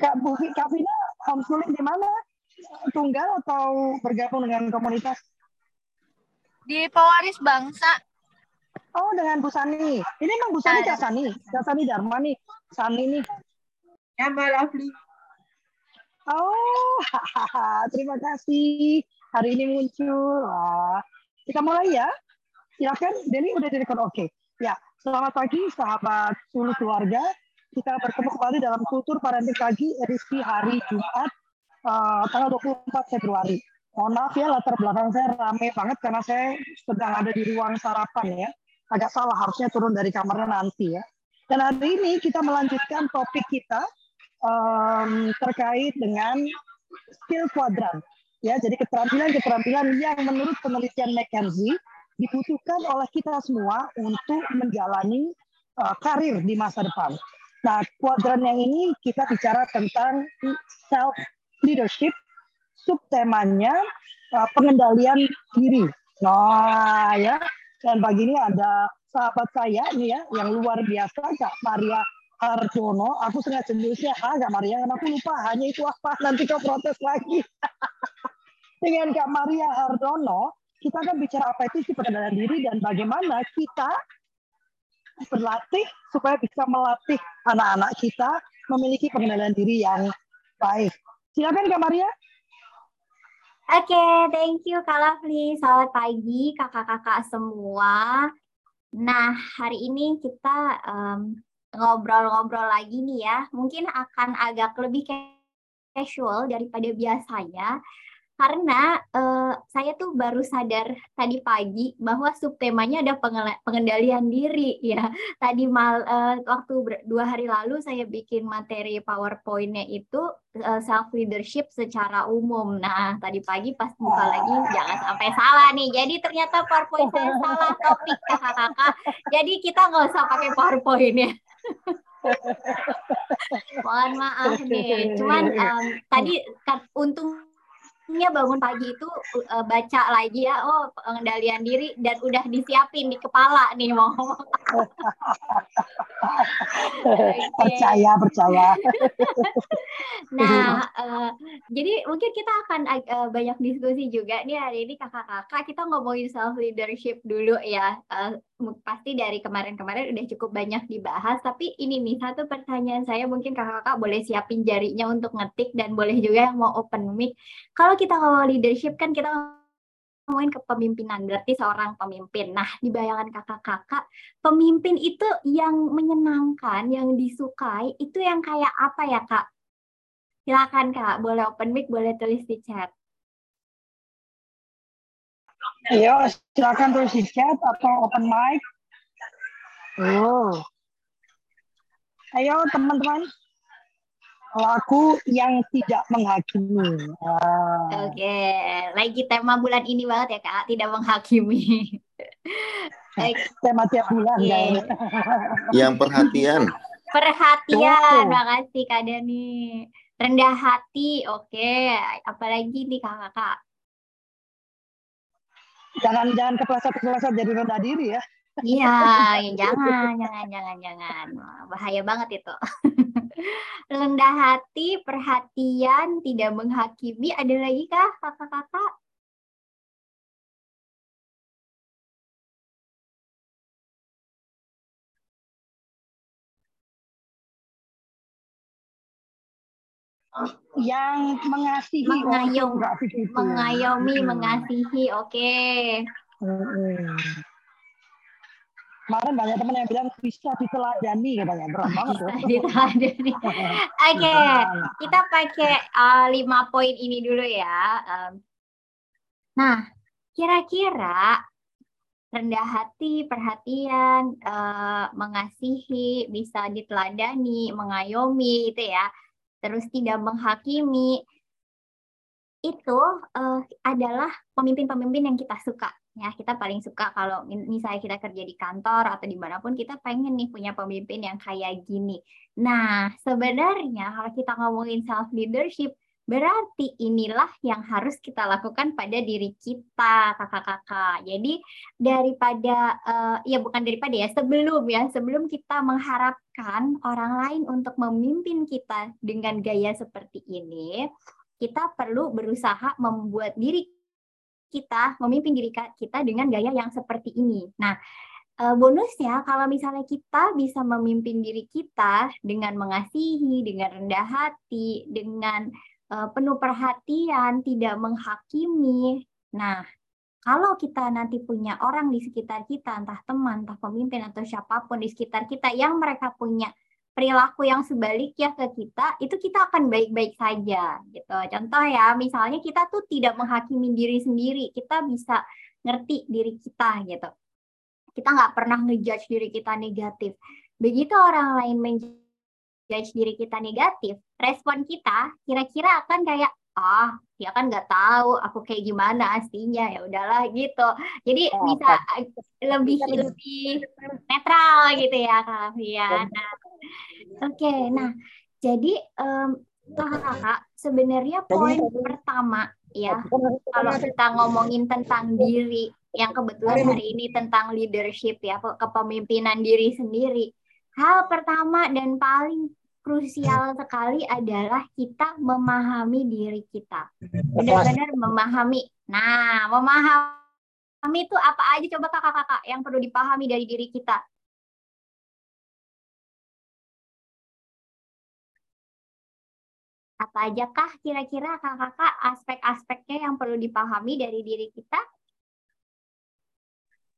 Kak Bu Kak Vina homeschooling di mana? Tunggal atau bergabung dengan komunitas? Di Pewaris Bangsa. Oh, dengan Bu Sani. Ini emang Bu Sani Kak Sani? Kak Sani Dharma nih. Sani nih. Ya, Mbak Lovely. Oh, terima kasih. Hari ini muncul. Wah. Kita mulai ya. Silakan, Deni udah direkod oke. Ya, selamat pagi sahabat seluruh keluarga. Kita bertemu kembali dalam Kultur Parenting Pagi edisi hari Jumat uh, tanggal 24 Februari. Mohon maaf ya latar belakang saya rame banget karena saya sedang ada di ruang sarapan ya. Agak salah harusnya turun dari kamarnya nanti ya. Dan hari ini kita melanjutkan topik kita um, terkait dengan skill quadrant. Ya, jadi keterampilan-keterampilan yang menurut penelitian McKenzie dibutuhkan oleh kita semua untuk menjalani uh, karir di masa depan. Nah, kuadran yang ini kita bicara tentang self leadership, subtemanya uh, pengendalian diri. Nah, ya. Dan pagi ini ada sahabat saya ini ya yang luar biasa Kak Maria Harjono. Aku sengaja nulisnya ha Kak Maria karena aku lupa hanya itu apa nanti kau protes lagi. Dengan Kak Maria Harjono, kita akan bicara apa itu sih pengendalian diri dan bagaimana kita berlatih supaya bisa melatih anak-anak kita memiliki pengendalian diri yang baik. Silakan Kak Maria. Oke, okay, thank you Kak Lovely. Selamat pagi kakak-kakak semua. Nah, hari ini kita ngobrol-ngobrol um, lagi nih ya. Mungkin akan agak lebih casual daripada biasanya karena uh, saya tuh baru sadar tadi pagi bahwa subtemanya ada pengendalian diri ya. Tadi mal uh, waktu dua hari lalu saya bikin materi PowerPoint-nya itu uh, self leadership secara umum. Nah, tadi pagi pas buka lagi jangan sampai salah nih. Jadi ternyata PowerPoint saya salah topik kakak-kakak. Jadi kita nggak usah pakai PowerPoint ya. Mohon maaf nih. Cuman um, tadi kan, untung nya bangun pagi itu uh, baca lagi ya oh pengendalian diri dan udah disiapin di kepala nih mau okay. percaya percaya. Nah uh, jadi mungkin kita akan uh, banyak diskusi juga nih hari ini kakak-kakak. Kita ngomongin self leadership dulu ya uh, pasti dari kemarin-kemarin udah cukup banyak dibahas tapi ini nih satu pertanyaan saya mungkin kakak-kakak boleh siapin jarinya untuk ngetik dan boleh juga yang mau open mic. Kalau kita ngomong leadership kan kita ngomongin kepemimpinan berarti seorang pemimpin. Nah di bayangan kakak-kakak pemimpin itu yang menyenangkan yang disukai itu yang kayak apa ya kak? Silakan kak. Boleh open mic boleh tulis di chat Ayo, silakan terus di chat atau open mic. Oh. Ayo teman-teman. Laku yang tidak menghakimi. Ah. Oke, okay. lagi tema bulan ini banget ya kak, tidak menghakimi. tema tiap bulan yeah. kan. Yang perhatian. Perhatian, makasih kak Dani. Rendah hati, oke. Okay. Apalagi nih kakak-kakak? Jangan jangan kepleset-kepleset jadi rendah diri ya. Iya, ya jangan, jangan, jangan, jangan. Bahaya banget itu. Rendah hati, perhatian, tidak menghakimi. Ada lagi kah kakak-kakak? Yang mengasihi mengayom mengayomi mengasihi oke okay. hmm. Kemarin banyak teman yang bilang bisa diteladani katanya berat banget ya. diteladani. Oke, okay. kita pakai uh, lima poin ini dulu ya. Um, nah, kira-kira rendah hati, perhatian, uh, mengasihi, bisa diteladani, mengayomi itu ya terus tidak menghakimi itu uh, adalah pemimpin-pemimpin yang kita suka ya. Kita paling suka kalau misalnya kita kerja di kantor atau di mana pun kita pengen nih punya pemimpin yang kayak gini. Nah sebenarnya kalau kita ngomongin self leadership Berarti inilah yang harus kita lakukan pada diri kita, kakak-kakak. Jadi daripada uh, ya bukan daripada ya, sebelum ya, sebelum kita mengharapkan orang lain untuk memimpin kita dengan gaya seperti ini, kita perlu berusaha membuat diri kita memimpin diri kita dengan gaya yang seperti ini. Nah, uh, bonusnya kalau misalnya kita bisa memimpin diri kita dengan mengasihi, dengan rendah hati, dengan penuh perhatian, tidak menghakimi. Nah, kalau kita nanti punya orang di sekitar kita, entah teman, entah pemimpin atau siapa pun di sekitar kita yang mereka punya perilaku yang sebaliknya ke kita, itu kita akan baik-baik saja gitu. Contoh ya, misalnya kita tuh tidak menghakimi diri sendiri, kita bisa ngerti diri kita gitu kita nggak pernah ngejudge diri kita negatif. Begitu orang lain menjudge diri kita negatif, respon kita kira-kira akan kayak ah dia kan nggak tahu aku kayak gimana aslinya. Ya udahlah gitu. Jadi oh, bisa lebih lebih netral gitu ya kak Fia. Nah, oke okay, nah jadi um, kakak sebenarnya poin pertama ya kalau kita ngomongin tentang diri yang kebetulan hari ini tentang leadership ya, kepemimpinan diri sendiri. Hal pertama dan paling krusial sekali adalah kita memahami diri kita. Benar-benar memahami. Nah, memahami itu apa aja coba kakak-kakak yang perlu dipahami dari diri kita? Apa aja kah kira-kira kakak-kakak aspek-aspeknya yang perlu dipahami dari diri kita?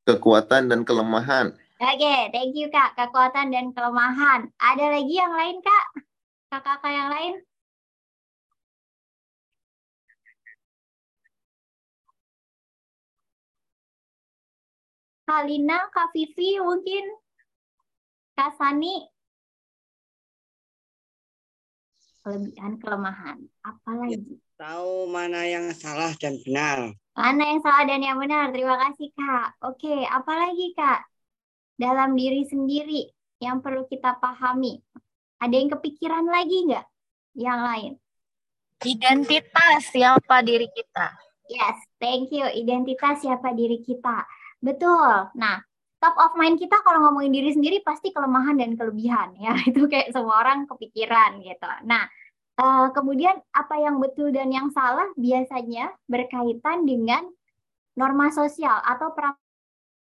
kekuatan dan kelemahan. Oke, okay, thank you Kak. Kekuatan dan kelemahan. Ada lagi yang lain Kak? Kakak-kakak yang lain? Kalina, Kak Vivi mungkin? Kak Sani? Kelebihan, kelemahan. Apa lagi? Tahu mana yang salah dan benar. Mana yang salah dan yang benar? Terima kasih, Kak. Oke, apalagi, Kak? Dalam diri sendiri yang perlu kita pahami. Ada yang kepikiran lagi nggak? Yang lain? Identitas siapa diri kita. Yes, thank you. Identitas siapa diri kita. Betul. Nah, top of mind kita kalau ngomongin diri sendiri pasti kelemahan dan kelebihan ya. Itu kayak semua orang kepikiran gitu. Nah, Uh, kemudian apa yang betul dan yang salah biasanya berkaitan dengan norma sosial atau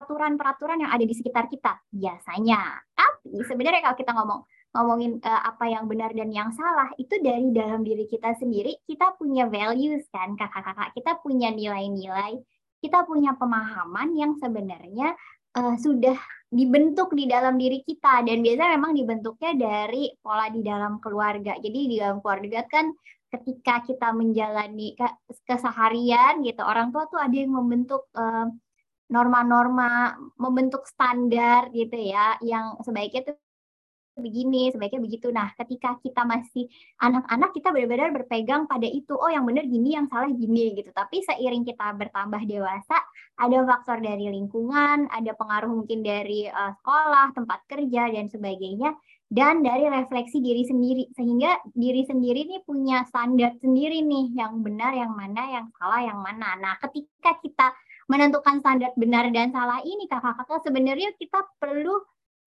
peraturan-peraturan yang ada di sekitar kita biasanya. Tapi sebenarnya kalau kita ngomong ngomongin uh, apa yang benar dan yang salah itu dari dalam diri kita sendiri kita punya values kan kakak-kakak kita punya nilai-nilai kita punya pemahaman yang sebenarnya uh, sudah dibentuk di dalam diri kita dan biasanya memang dibentuknya dari pola di dalam keluarga. Jadi di dalam keluarga kan ketika kita menjalani keseharian gitu, orang tua tuh ada yang membentuk uh, norma-norma, membentuk standar gitu ya, yang sebaiknya tuh begini, sebaiknya begitu. Nah, ketika kita masih anak-anak, kita benar-benar berpegang pada itu. Oh, yang benar gini, yang salah gini gitu. Tapi seiring kita bertambah dewasa, ada faktor dari lingkungan, ada pengaruh mungkin dari uh, sekolah, tempat kerja dan sebagainya, dan dari refleksi diri sendiri. Sehingga diri sendiri ini punya standar sendiri nih, yang benar, yang mana, yang salah, yang mana. Nah, ketika kita menentukan standar benar dan salah ini, kakak-kakak sebenarnya kita perlu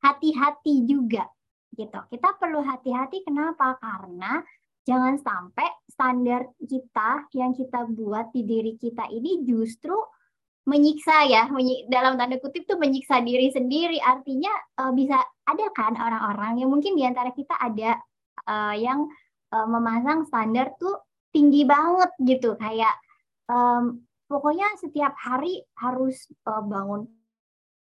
hati-hati juga gitu. Kita perlu hati-hati kenapa? Karena jangan sampai standar kita yang kita buat di diri kita ini justru menyiksa ya, menyik, dalam tanda kutip tuh menyiksa diri sendiri. Artinya uh, bisa ada kan orang-orang yang mungkin di antara kita ada uh, yang uh, memasang standar tuh tinggi banget gitu, kayak um, pokoknya setiap hari harus uh, bangun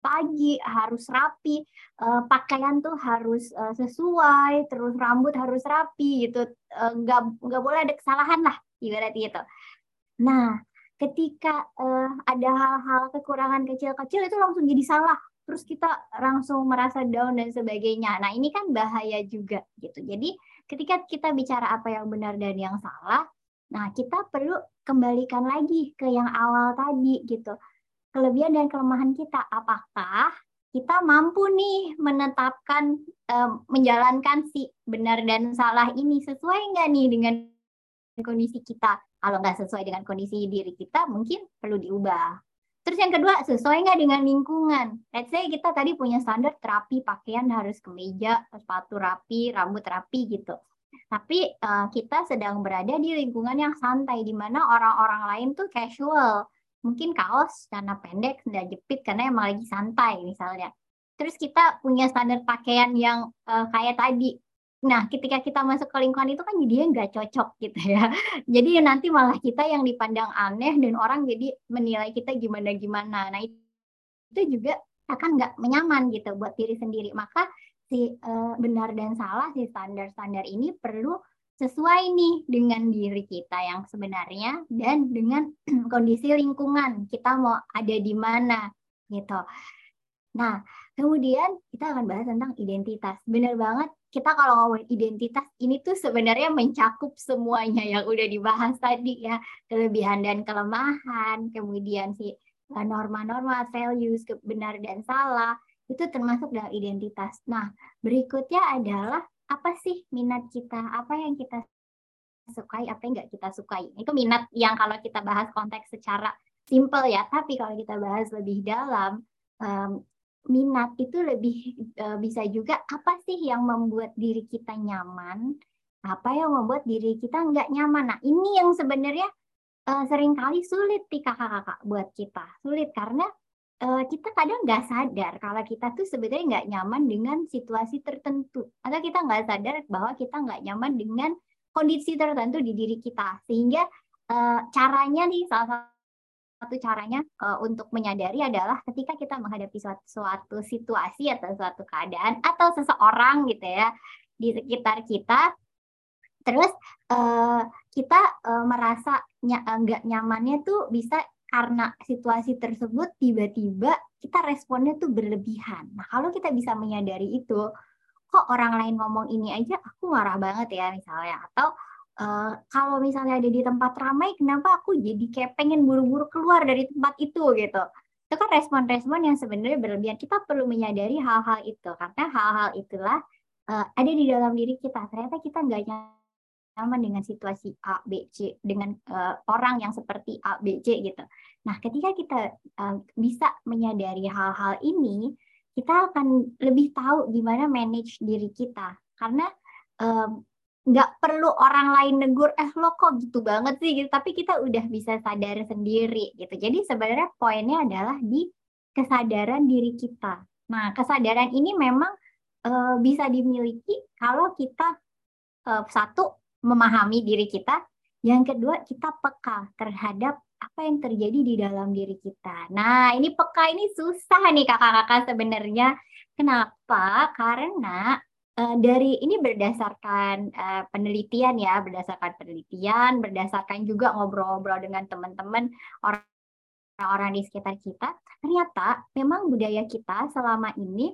pagi harus rapi, uh, pakaian tuh harus uh, sesuai, terus rambut harus rapi gitu, uh, nggak nggak boleh ada kesalahan lah ibaratnya itu. Nah, ketika uh, ada hal-hal kekurangan kecil-kecil itu langsung jadi salah, terus kita langsung merasa down dan sebagainya. Nah, ini kan bahaya juga gitu. Jadi ketika kita bicara apa yang benar dan yang salah, nah kita perlu kembalikan lagi ke yang awal tadi gitu kelebihan dan kelemahan kita. Apakah kita mampu nih menetapkan, menjalankan si benar dan salah ini sesuai nggak nih dengan kondisi kita. Kalau nggak sesuai dengan kondisi diri kita, mungkin perlu diubah. Terus yang kedua, sesuai nggak dengan lingkungan? Let's say kita tadi punya standar terapi pakaian harus kemeja, sepatu rapi, rambut rapi gitu. Tapi uh, kita sedang berada di lingkungan yang santai, di mana orang-orang lain tuh casual. Mungkin kaos, celana pendek, sendal jepit, karena emang lagi santai misalnya. Terus kita punya standar pakaian yang uh, kayak tadi, Nah, ketika kita masuk ke lingkungan itu kan jadinya nggak cocok gitu ya. Jadi nanti malah kita yang dipandang aneh dan orang jadi menilai kita gimana-gimana. Nah, itu juga akan nggak menyaman gitu buat diri sendiri. Maka si uh, benar dan salah si standar-standar ini perlu sesuai nih dengan diri kita yang sebenarnya dan dengan kondisi lingkungan kita mau ada di mana gitu. Nah, kemudian kita akan bahas tentang identitas. Benar banget kita kalau ngomongin identitas ini tuh sebenarnya mencakup semuanya yang udah dibahas tadi ya kelebihan dan kelemahan kemudian si eh, norma-norma values benar dan salah itu termasuk dalam identitas. Nah berikutnya adalah apa sih minat kita? Apa yang kita sukai apa yang nggak kita sukai? Itu minat yang kalau kita bahas konteks secara simple ya. Tapi kalau kita bahas lebih dalam um, minat itu lebih uh, bisa juga apa sih yang membuat diri kita nyaman, apa yang membuat diri kita nggak nyaman. Nah ini yang sebenarnya uh, sering kali sulit nih kakak-kakak buat kita, sulit karena uh, kita kadang nggak sadar kalau kita tuh sebenarnya nggak nyaman dengan situasi tertentu, atau kita nggak sadar bahwa kita nggak nyaman dengan kondisi tertentu di diri kita, sehingga uh, caranya nih salah satu caranya uh, untuk menyadari adalah ketika kita menghadapi suatu, suatu situasi atau suatu keadaan atau seseorang gitu ya di sekitar kita terus kita merasa nggak ny nyamannya tuh bisa karena situasi tersebut tiba-tiba kita responnya tuh berlebihan. Nah kalau kita bisa menyadari itu, kok orang lain ngomong ini aja aku marah banget ya misalnya, atau uh, kalau misalnya ada di tempat ramai, kenapa aku jadi kayak pengen buru-buru keluar dari tempat itu gitu. Itu kan respon-respon yang sebenarnya berlebihan. Kita perlu menyadari hal-hal itu karena hal-hal itulah uh, ada di dalam diri kita. Ternyata kita nggak nyaman dengan situasi A, B, C dengan uh, orang yang seperti A, B, C gitu. Nah, ketika kita uh, bisa menyadari hal-hal ini, kita akan lebih tahu gimana manage diri kita. Karena um, nggak perlu orang lain negur eh lo kok gitu banget sih gitu tapi kita udah bisa sadar sendiri gitu jadi sebenarnya poinnya adalah di kesadaran diri kita nah kesadaran ini memang e, bisa dimiliki kalau kita e, satu memahami diri kita. Yang kedua kita peka terhadap apa yang terjadi di dalam diri kita. Nah ini peka ini susah nih kakak-kakak sebenarnya. Kenapa? Karena Uh, dari ini berdasarkan uh, penelitian ya, berdasarkan penelitian, berdasarkan juga ngobrol-ngobrol dengan teman-teman orang-orang di sekitar kita, ternyata memang budaya kita selama ini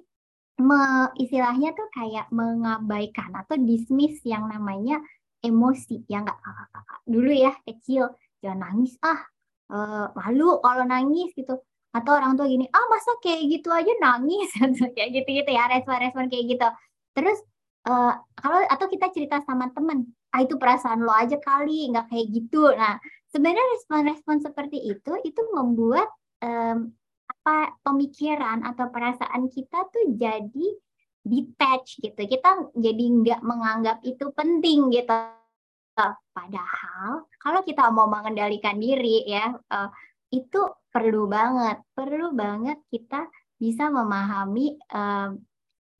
me, istilahnya tuh kayak mengabaikan atau dismiss yang namanya emosi. Ya nggak kakak-kakak. Dulu ya kecil jangan nangis. Ah uh, malu kalau nangis gitu. Atau orang tua gini ah masa kayak gitu aja nangis? Kayak gitu gitu ya respon-respon kayak gitu. Terus uh, kalau atau kita cerita sama teman, ah itu perasaan lo aja kali, nggak kayak gitu. Nah, sebenarnya respon-respon seperti itu itu membuat um, apa pemikiran atau perasaan kita tuh jadi detach gitu. Kita jadi nggak menganggap itu penting gitu. Padahal kalau kita mau mengendalikan diri ya uh, itu perlu banget, perlu banget kita bisa memahami uh,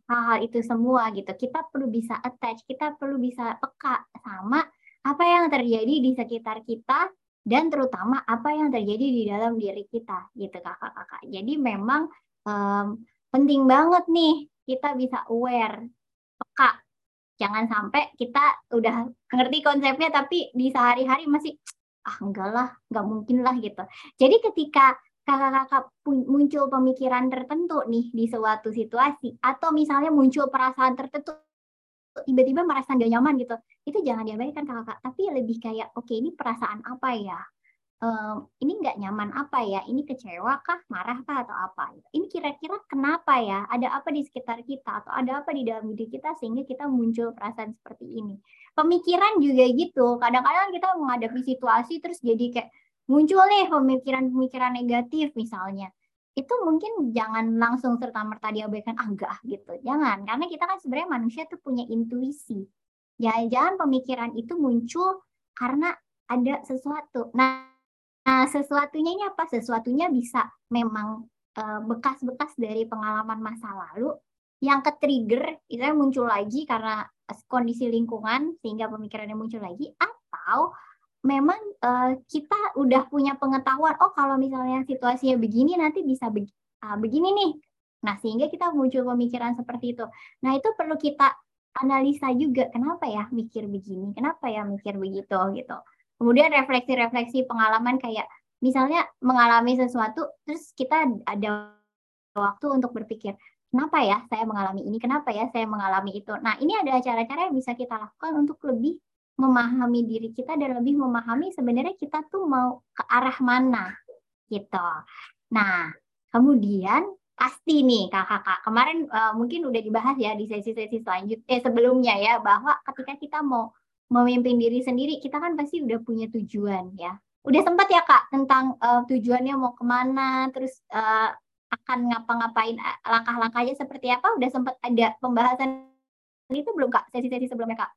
hal-hal itu semua gitu. Kita perlu bisa attach, kita perlu bisa peka sama apa yang terjadi di sekitar kita dan terutama apa yang terjadi di dalam diri kita gitu kakak-kakak. Jadi memang um, penting banget nih kita bisa aware, peka. Jangan sampai kita udah ngerti konsepnya tapi di sehari-hari masih ah enggak lah, enggak mungkin lah gitu. Jadi ketika kakak-kakak muncul pemikiran tertentu nih di suatu situasi atau misalnya muncul perasaan tertentu tiba-tiba merasa gak nyaman gitu itu jangan diabaikan kakak tapi lebih kayak oke okay, ini perasaan apa ya um, ini nggak nyaman apa ya ini kecewa kah marah kah atau apa ini kira-kira kenapa ya ada apa di sekitar kita atau ada apa di dalam diri kita sehingga kita muncul perasaan seperti ini pemikiran juga gitu. Kadang-kadang kita menghadapi situasi terus jadi kayak muncul nih pemikiran-pemikiran negatif misalnya. Itu mungkin jangan langsung serta-merta diabaikan ah enggak gitu. Jangan, karena kita kan sebenarnya manusia tuh punya intuisi. Jangan-jangan pemikiran itu muncul karena ada sesuatu. Nah, nah sesuatunya ini apa? Sesuatunya bisa memang eh, bekas-bekas dari pengalaman masa lalu yang ke trigger itu muncul lagi karena kondisi lingkungan sehingga pemikirannya muncul lagi atau memang uh, kita udah punya pengetahuan oh kalau misalnya situasinya begini nanti bisa uh, begini nih. Nah sehingga kita muncul pemikiran seperti itu. Nah itu perlu kita analisa juga kenapa ya mikir begini? Kenapa ya mikir begitu? Gitu kemudian refleksi-refleksi pengalaman kayak misalnya mengalami sesuatu terus kita ada waktu untuk berpikir kenapa ya saya mengalami ini, kenapa ya saya mengalami itu. Nah, ini ada cara-cara yang bisa kita lakukan untuk lebih memahami diri kita dan lebih memahami sebenarnya kita tuh mau ke arah mana gitu. Nah, kemudian pasti nih kakak-kakak kemarin uh, mungkin udah dibahas ya di sesi-sesi selanjutnya eh, sebelumnya ya bahwa ketika kita mau memimpin diri sendiri kita kan pasti udah punya tujuan ya. Udah sempat ya kak tentang uh, tujuannya mau ke mana terus uh, akan ngapa-ngapain langkah-langkahnya seperti apa udah sempat ada pembahasan itu belum kak? Sesi-sesi sebelumnya kak?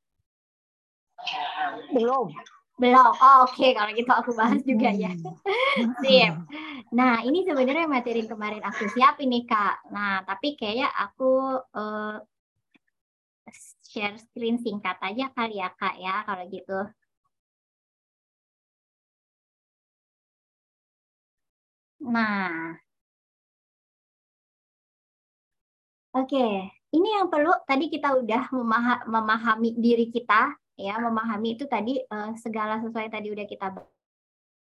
Belum. Belum. Oh, oke. Okay. kalau gitu aku bahas juga ya. Sip. Nah ini sebenarnya materi kemarin aku siap ini kak. Nah tapi kayaknya aku uh, share screen singkat aja kali ya kak ya kalau gitu nah Oke, ini yang perlu tadi kita udah memahami diri kita ya, memahami itu tadi uh, segala sesuai tadi udah kita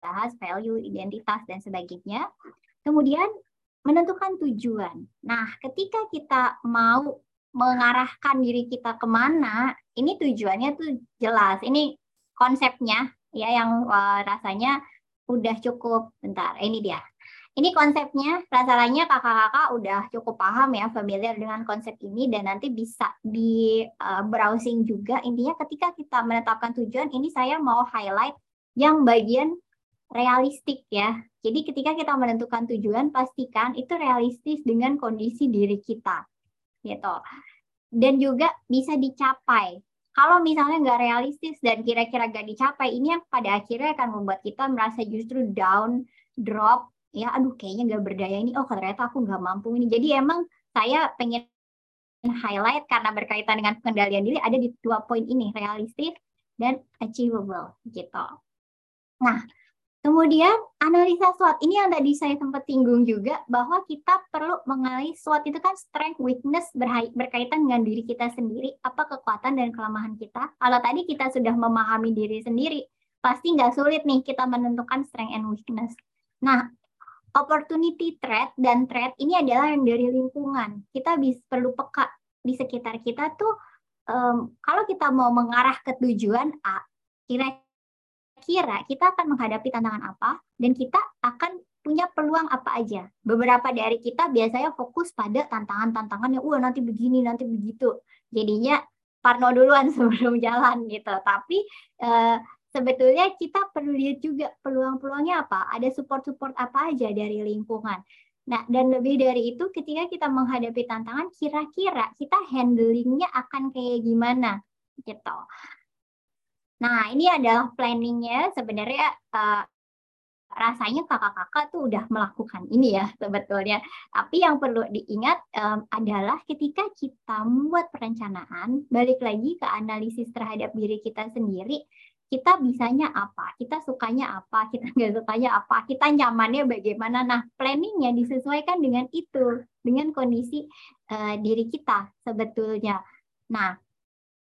bahas value, identitas dan sebagainya. Kemudian menentukan tujuan. Nah, ketika kita mau mengarahkan diri kita ke mana, ini tujuannya tuh jelas. Ini konsepnya ya yang uh, rasanya udah cukup. Bentar, ini dia. Ini konsepnya, rasanya kakak-kakak udah cukup paham ya, familiar dengan konsep ini dan nanti bisa di uh, browsing juga. Intinya ketika kita menetapkan tujuan, ini saya mau highlight yang bagian realistik ya. Jadi ketika kita menentukan tujuan, pastikan itu realistis dengan kondisi diri kita. Gitu. Dan juga bisa dicapai. Kalau misalnya nggak realistis dan kira-kira nggak dicapai, ini yang pada akhirnya akan membuat kita merasa justru down, drop, ya aduh kayaknya gak berdaya ini oh ternyata aku nggak mampu ini jadi emang saya pengen highlight karena berkaitan dengan pengendalian diri ada di dua poin ini realistis dan achievable gitu nah kemudian analisa SWOT. Ini yang tadi saya sempat singgung juga bahwa kita perlu mengenali SWOT. Itu kan strength weakness berkaitan dengan diri kita sendiri. Apa kekuatan dan kelemahan kita? Kalau tadi kita sudah memahami diri sendiri pasti nggak sulit nih kita menentukan strength and weakness. Nah, opportunity threat dan threat ini adalah yang dari lingkungan. Kita bisa perlu peka di sekitar kita tuh um, kalau kita mau mengarah ke tujuan A, kira-kira kita akan menghadapi tantangan apa dan kita akan punya peluang apa aja. Beberapa dari kita biasanya fokus pada tantangan-tantangan yang wah nanti begini, nanti begitu. Jadinya parno duluan sebelum jalan gitu. Tapi uh, sebetulnya kita perlu lihat juga peluang-peluangnya apa, ada support-support apa aja dari lingkungan. Nah, dan lebih dari itu ketika kita menghadapi tantangan, kira-kira kita handlingnya akan kayak gimana gitu. Nah, ini adalah planningnya sebenarnya uh, rasanya kakak-kakak tuh udah melakukan ini ya sebetulnya. Tapi yang perlu diingat um, adalah ketika kita membuat perencanaan, balik lagi ke analisis terhadap diri kita sendiri, kita bisanya apa, kita sukanya apa, kita nggak sukanya apa, kita nyamannya bagaimana. Nah, planningnya disesuaikan dengan itu, dengan kondisi uh, diri kita sebetulnya. Nah,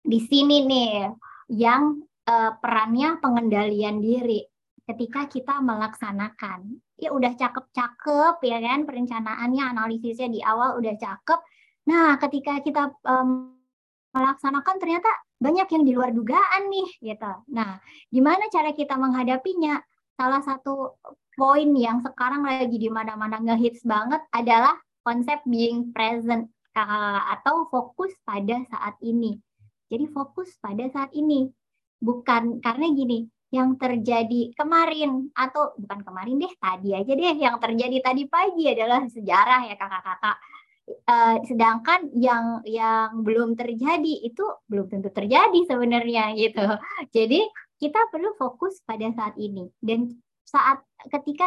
di sini nih yang uh, perannya pengendalian diri ketika kita melaksanakan. Ya udah cakep-cakep ya kan perencanaannya, analisisnya di awal udah cakep. Nah, ketika kita um, melaksanakan ternyata banyak yang di luar dugaan nih gitu. Nah, gimana cara kita menghadapinya? Salah satu poin yang sekarang lagi di mana-mana ngehits banget adalah konsep being present atau fokus pada saat ini. Jadi fokus pada saat ini. Bukan karena gini yang terjadi kemarin atau bukan kemarin deh tadi aja deh yang terjadi tadi pagi adalah sejarah ya kakak-kakak. Uh, sedangkan yang yang belum terjadi itu belum tentu terjadi sebenarnya gitu. Jadi kita perlu fokus pada saat ini. Dan saat ketika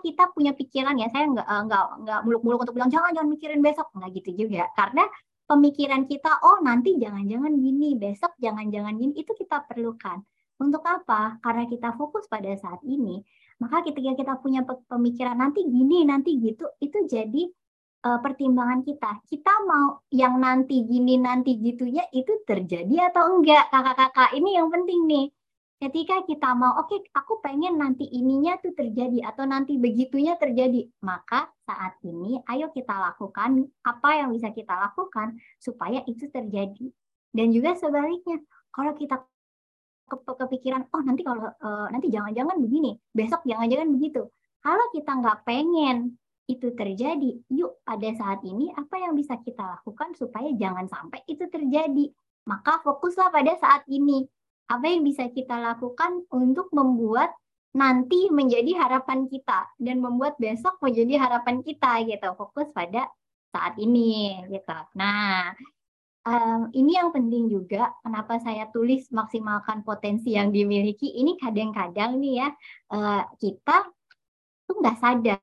kita punya pikiran ya saya nggak eh, nggak nggak muluk-muluk untuk bilang jangan jangan mikirin besok. Nggak gitu juga. Karena pemikiran kita oh nanti jangan-jangan gini besok jangan-jangan gini itu kita perlukan untuk apa? Karena kita fokus pada saat ini, maka ketika kita punya pemikiran nanti gini, nanti gitu, itu jadi uh, pertimbangan kita. Kita mau yang nanti gini, nanti gitu ya, itu terjadi atau enggak, kakak-kakak. Ini yang penting nih. Ketika kita mau, oke, okay, aku pengen nanti ininya tuh terjadi atau nanti begitunya terjadi, maka saat ini ayo kita lakukan apa yang bisa kita lakukan supaya itu terjadi. Dan juga sebaliknya, kalau kita kepikiran oh nanti kalau uh, nanti jangan-jangan begini besok jangan-jangan begitu. Kalau kita nggak pengen itu terjadi yuk pada saat ini apa yang bisa kita lakukan supaya jangan sampai itu terjadi? Maka fokuslah pada saat ini apa yang bisa kita lakukan untuk membuat nanti menjadi harapan kita dan membuat besok menjadi harapan kita gitu. Fokus pada saat ini gitu. Nah um, ini yang penting juga kenapa saya tulis maksimalkan potensi yang dimiliki ini kadang-kadang nih ya uh, kita tuh nggak sadar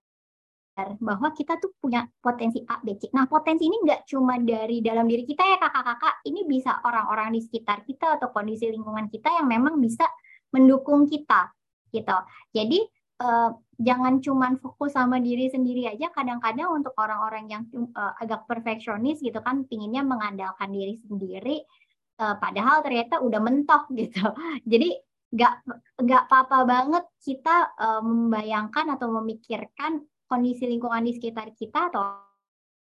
bahwa kita tuh punya potensi A, B, C. Nah, potensi ini nggak cuma dari dalam diri kita ya kakak-kakak, ini bisa orang-orang di sekitar kita atau kondisi lingkungan kita yang memang bisa mendukung kita gitu. Jadi uh, jangan cuman fokus sama diri sendiri aja kadang-kadang untuk orang-orang yang uh, agak perfeksionis gitu kan pinginnya mengandalkan diri sendiri uh, padahal ternyata udah mentok gitu jadi nggak nggak apa-apa banget kita uh, membayangkan atau memikirkan kondisi lingkungan di sekitar kita atau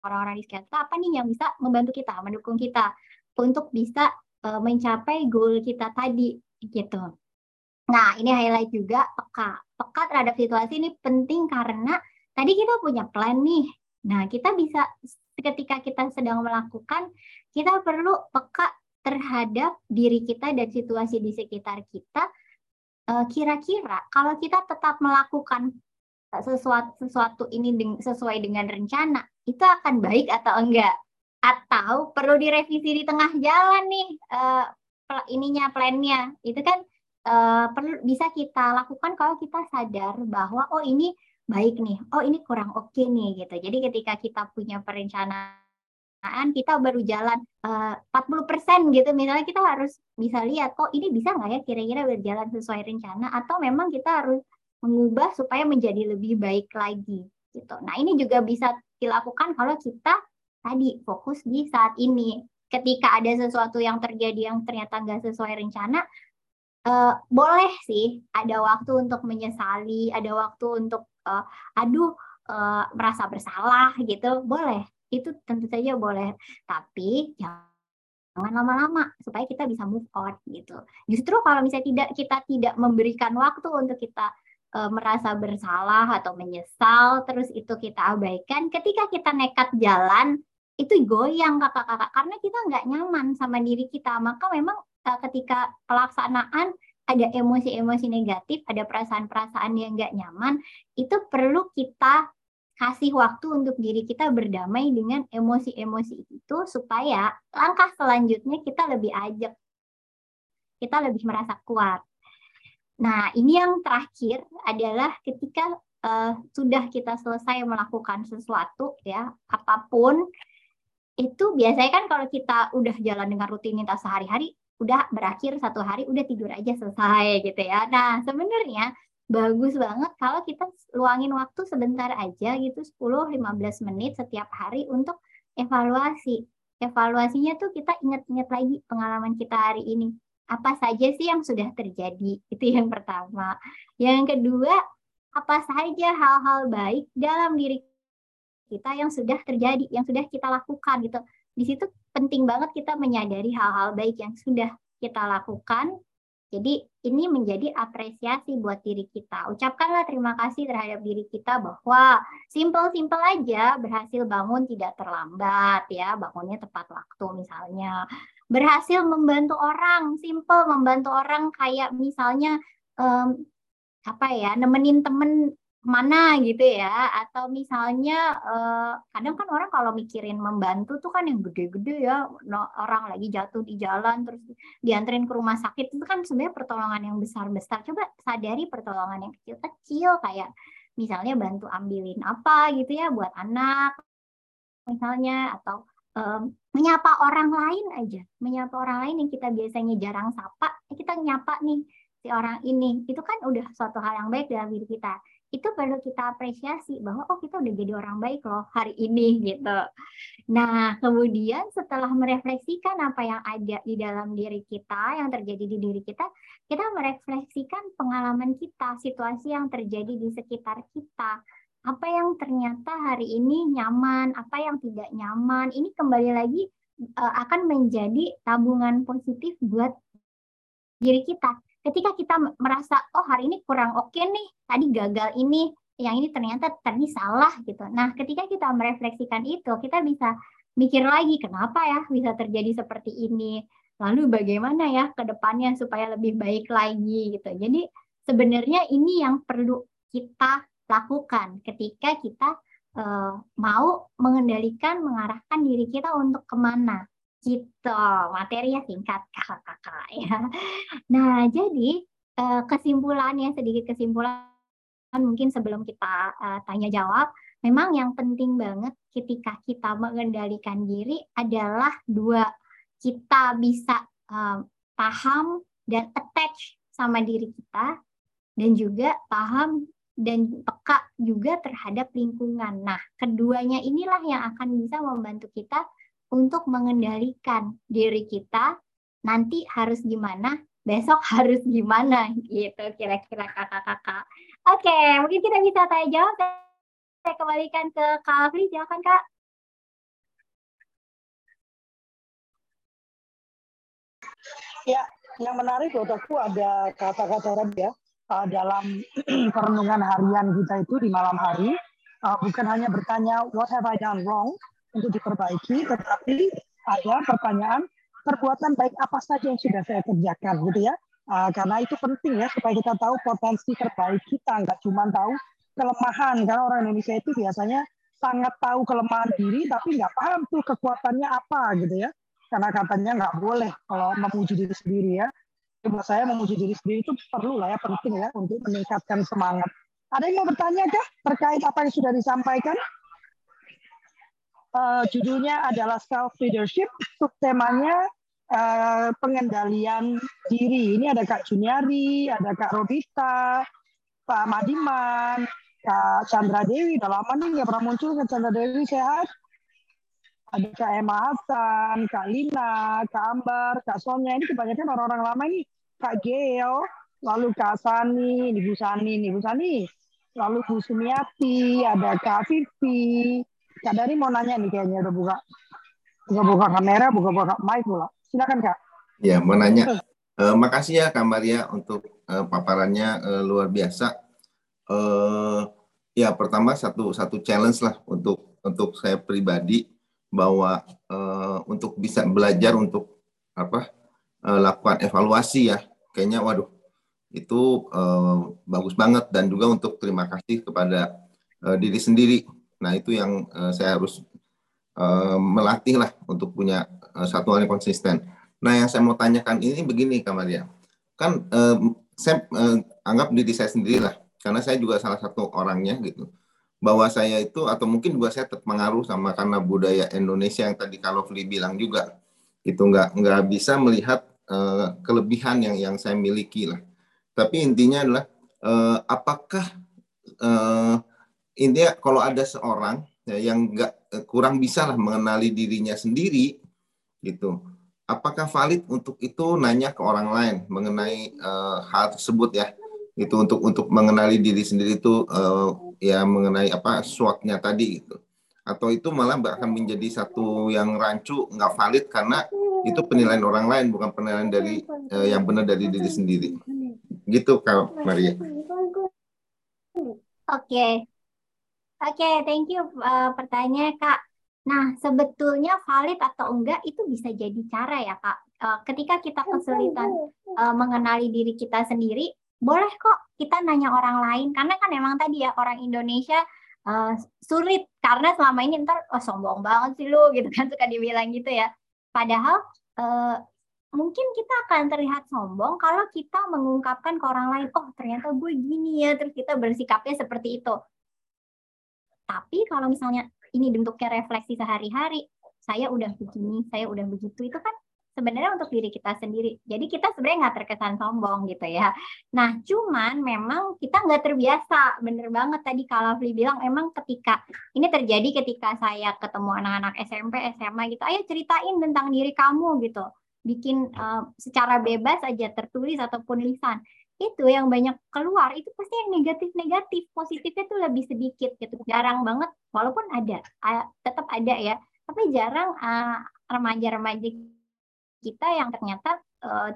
orang-orang di sekitar kita apa nih yang bisa membantu kita mendukung kita untuk bisa uh, mencapai goal kita tadi gitu Nah, ini highlight juga peka. Peka terhadap situasi ini penting karena tadi kita punya plan nih. Nah, kita bisa ketika kita sedang melakukan, kita perlu peka terhadap diri kita dan situasi di sekitar kita. Eh, kira-kira kalau kita tetap melakukan sesuatu sesuatu ini sesuai dengan rencana, itu akan baik atau enggak? Atau perlu direvisi di tengah jalan nih uh, ininya plannya. Itu kan uh, perlu bisa kita lakukan kalau kita sadar bahwa oh ini baik nih, oh ini kurang oke okay nih gitu. Jadi ketika kita punya perencanaan kita baru jalan eh, uh, 40% gitu misalnya kita harus bisa lihat oh ini bisa nggak ya kira-kira berjalan sesuai rencana atau memang kita harus mengubah supaya menjadi lebih baik lagi gitu. Nah ini juga bisa dilakukan kalau kita tadi fokus di saat ini. Ketika ada sesuatu yang terjadi yang ternyata nggak sesuai rencana, uh, boleh sih ada waktu untuk menyesali, ada waktu untuk uh, aduh uh, merasa bersalah gitu, boleh. Itu tentu saja boleh. Tapi jangan lama-lama supaya kita bisa move on gitu. Justru kalau misalnya tidak kita tidak memberikan waktu untuk kita merasa bersalah atau menyesal, terus itu kita abaikan, ketika kita nekat jalan itu goyang kakak-kakak karena kita nggak nyaman sama diri kita maka memang Eh, ketika pelaksanaan ada emosi-emosi negatif, ada perasaan-perasaan yang nggak nyaman, itu perlu kita kasih waktu untuk diri kita berdamai dengan emosi-emosi itu supaya langkah selanjutnya kita lebih ajak, kita lebih merasa kuat. Nah, ini yang terakhir adalah ketika uh, sudah kita selesai melakukan sesuatu ya, apa pun itu biasanya kan kalau kita udah jalan dengan rutinitas sehari-hari udah berakhir satu hari udah tidur aja selesai gitu ya. Nah sebenarnya bagus banget kalau kita luangin waktu sebentar aja gitu 10-15 menit setiap hari untuk evaluasi. Evaluasinya tuh kita ingat-ingat lagi pengalaman kita hari ini. Apa saja sih yang sudah terjadi? Itu yang pertama. Yang kedua, apa saja hal-hal baik dalam diri kita yang sudah terjadi, yang sudah kita lakukan gitu di situ penting banget kita menyadari hal-hal baik yang sudah kita lakukan. Jadi ini menjadi apresiasi buat diri kita. Ucapkanlah terima kasih terhadap diri kita bahwa simple-simple aja berhasil bangun tidak terlambat ya, bangunnya tepat waktu misalnya. Berhasil membantu orang, simple membantu orang kayak misalnya um, apa ya, nemenin temen mana gitu ya atau misalnya uh, kadang kan orang kalau mikirin membantu tuh kan yang gede-gede ya orang lagi jatuh di jalan terus dianterin ke rumah sakit itu kan sebenarnya pertolongan yang besar-besar. Coba sadari pertolongan yang kecil-kecil kayak misalnya bantu ambilin apa gitu ya buat anak misalnya atau um, menyapa orang lain aja menyapa orang lain yang kita biasanya jarang sapa kita nyapa nih si orang ini itu kan udah suatu hal yang baik dalam diri kita itu perlu kita apresiasi bahwa oh kita udah jadi orang baik loh hari ini gitu. Nah, kemudian setelah merefleksikan apa yang ada di dalam diri kita, yang terjadi di diri kita, kita merefleksikan pengalaman kita, situasi yang terjadi di sekitar kita. Apa yang ternyata hari ini nyaman, apa yang tidak nyaman, ini kembali lagi uh, akan menjadi tabungan positif buat diri kita. Ketika kita merasa oh hari ini kurang oke okay nih tadi gagal ini yang ini ternyata tadi salah gitu. Nah ketika kita merefleksikan itu kita bisa mikir lagi kenapa ya bisa terjadi seperti ini? Lalu bagaimana ya ke depannya supaya lebih baik lagi gitu. Jadi sebenarnya ini yang perlu kita lakukan ketika kita uh, mau mengendalikan mengarahkan diri kita untuk ke mana Gitu, materinya singkat kakak-kakak ya. Nah, jadi eh, kesimpulannya sedikit kesimpulan mungkin sebelum kita uh, tanya jawab, memang yang penting banget ketika kita mengendalikan diri adalah dua kita bisa uh, paham dan attach sama diri kita dan juga paham dan peka juga terhadap lingkungan. Nah, keduanya inilah yang akan bisa membantu kita untuk mengendalikan diri kita nanti harus gimana, besok harus gimana gitu kira-kira kakak-kakak. Oke, mungkin kita bisa tanya jawab. Saya kembalikan ke Kak Afri, silakan Kak. Ya, yang menarik buat aku ada kata-kata Rabi ya uh, dalam perenungan harian kita itu di malam hari uh, bukan hanya bertanya what have I done wrong, untuk diperbaiki, tetapi ada pertanyaan perbuatan baik apa saja yang sudah saya kerjakan gitu ya. Uh, karena itu penting ya supaya kita tahu potensi terbaik kita, nggak cuma tahu kelemahan. Karena orang Indonesia itu biasanya sangat tahu kelemahan diri, tapi nggak paham tuh kekuatannya apa gitu ya. Karena katanya nggak boleh kalau memuji diri sendiri ya. Buat saya memuji diri sendiri itu perlu lah ya, penting ya untuk meningkatkan semangat. Ada yang mau bertanya kah terkait apa yang sudah disampaikan? uh, judulnya adalah self leadership, subtemanya uh, pengendalian diri. Ini ada Kak Juniari, ada Kak Robita, Pak Madiman, Kak Chandra Dewi. Udah lama nih nggak pernah muncul Kak Chandra Dewi sehat. Ada Kak Emma Hasan, Kak Lina, Kak Ambar, Kak Sonya. Ini kebanyakan orang-orang lama ini. Kak Geo, lalu Kak Sani, ini Bu Sani, ini Bu Sani. Lalu Bu Sumiati, ada Kak Vivi, Kak Dari mau nanya nih kayaknya udah buka buka-buka kamera, buka-buka mic pula. Silakan Kak. Ya, mau nanya. Uh, makasih ya Kak Maria untuk uh, paparannya uh, luar biasa. Uh, ya pertama satu satu challenge lah untuk untuk saya pribadi bahwa uh, untuk bisa belajar untuk apa uh, lakukan evaluasi ya. Kayaknya waduh itu uh, bagus banget dan juga untuk terima kasih kepada uh, diri sendiri. Nah itu yang uh, saya harus melatih lah untuk punya satu hal yang konsisten. Nah yang saya mau tanyakan ini begini Kamaria, kan uh, saya uh, anggap diri saya sendiri lah, karena saya juga salah satu orangnya gitu, bahwa saya itu atau mungkin juga saya terpengaruh sama karena budaya Indonesia yang tadi kalau Fli bilang juga, itu nggak nggak bisa melihat uh, kelebihan yang yang saya miliki lah. Tapi intinya adalah uh, apakah uh, intinya kalau ada seorang ya, yang nggak eh, kurang bisa lah mengenali dirinya sendiri gitu. Apakah valid untuk itu nanya ke orang lain mengenai uh, hal tersebut ya itu untuk untuk mengenali diri sendiri itu uh, ya mengenai apa swotnya tadi gitu atau itu malah akan menjadi satu yang rancu nggak valid karena itu penilaian orang lain bukan penilaian dari uh, yang benar dari diri sendiri gitu kak Maria oke Oke, okay, thank you uh, pertanyaannya Kak. Nah, sebetulnya valid atau enggak itu bisa jadi cara ya, Kak. Eh, ketika kita kesulitan uh, mengenali diri kita sendiri, boleh kok kita nanya orang lain. Karena kan emang tadi ya orang Indonesia uh, sulit karena selama ini ntar oh, sombong banget sih lu gitu kan suka dibilang gitu ya. Padahal uh, mungkin kita akan terlihat sombong kalau kita mengungkapkan ke orang lain, oh ternyata gue gini ya, terus kita bersikapnya seperti itu. Tapi kalau misalnya ini bentuknya refleksi sehari-hari, saya udah begini, saya udah begitu, itu kan sebenarnya untuk diri kita sendiri. Jadi kita sebenarnya nggak terkesan sombong gitu ya. Nah, cuman memang kita nggak terbiasa. Bener banget tadi kalau Fli bilang, emang ketika ini terjadi ketika saya ketemu anak-anak SMP, SMA gitu, ayo ceritain tentang diri kamu gitu. Bikin uh, secara bebas aja tertulis ataupun lisan. Itu yang banyak keluar, itu pasti yang negatif-negatif. Positifnya tuh lebih sedikit gitu. Jarang banget, walaupun ada, uh, tetap ada ya. Tapi jarang uh, remaja-remaja kita yang ternyata uh,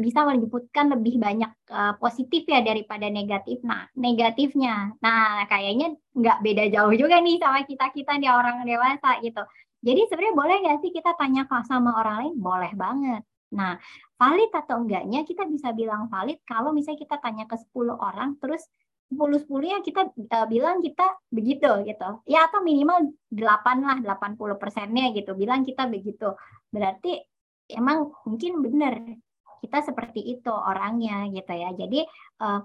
bisa menyebutkan lebih banyak uh, positif ya daripada negatif. Nah, negatifnya, nah kayaknya nggak beda jauh juga nih sama kita kita nih orang dewasa gitu. Jadi sebenarnya boleh nggak sih kita tanya sama orang lain? Boleh banget. Nah, valid atau enggaknya kita bisa bilang valid kalau misalnya kita tanya ke 10 orang terus 10 10 ya kita uh, bilang kita begitu gitu. Ya atau minimal 8 lah 80 persennya gitu bilang kita begitu. Berarti emang mungkin benar kita seperti itu orangnya gitu ya. Jadi uh,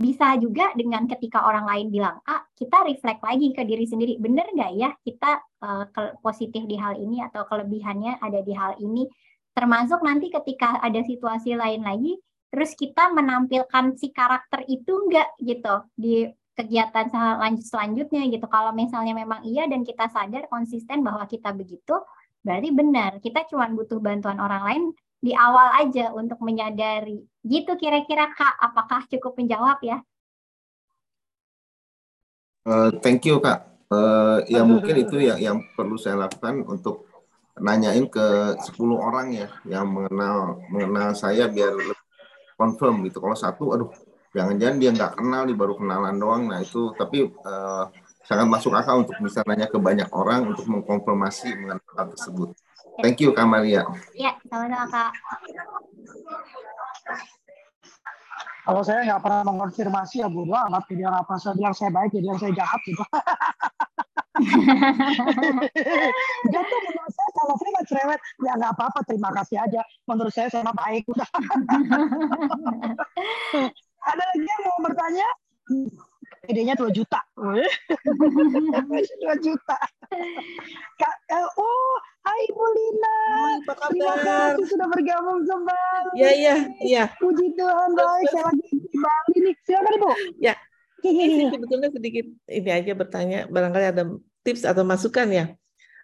bisa juga dengan ketika orang lain bilang ah kita reflect lagi ke diri sendiri. Benar nggak ya kita uh, positif di hal ini atau kelebihannya ada di hal ini? Termasuk nanti ketika ada situasi lain lagi terus kita menampilkan si karakter itu enggak gitu di kegiatan selanjutnya gitu. Kalau misalnya memang iya dan kita sadar konsisten bahwa kita begitu Berarti benar, kita cuma butuh bantuan orang lain di awal aja untuk menyadari. Gitu kira-kira Kak, apakah cukup menjawab ya? Uh, thank you Kak. Uh, ya mungkin itu ya yang perlu saya lakukan untuk nanyain ke 10 orang ya yang mengenal mengenal saya biar confirm gitu. Kalau satu, aduh, jangan-jangan dia nggak kenal, dia baru kenalan doang. Nah itu, tapi uh, sangat masuk akal untuk bisa nanya ke banyak orang untuk mengkonfirmasi mengenai hal tersebut. Thank you Kak Maria. Ya, sama-sama Kak. Kalau saya nggak pernah mengonfirmasi ya bodo amat jadi apa saya bilang saya baik jadi yang saya jahat gitu. Jatuh menurut saya kalau saya nggak cerewet ya nggak apa-apa terima kasih aja. Menurut saya saya baik udah. Ada lagi yang mau bertanya? Idenya 2 juta. 2 juta. Kak, eh, oh, hai Bu Lina. Apa kabar? Terima kasih sudah bergabung kembali. Iya, iya, iya. Puji Tuhan, baik. Saya lagi di Bali nih. Silakan Ibu. Ya. Ini sebetulnya sedikit ini aja bertanya, barangkali ada tips atau masukan ya.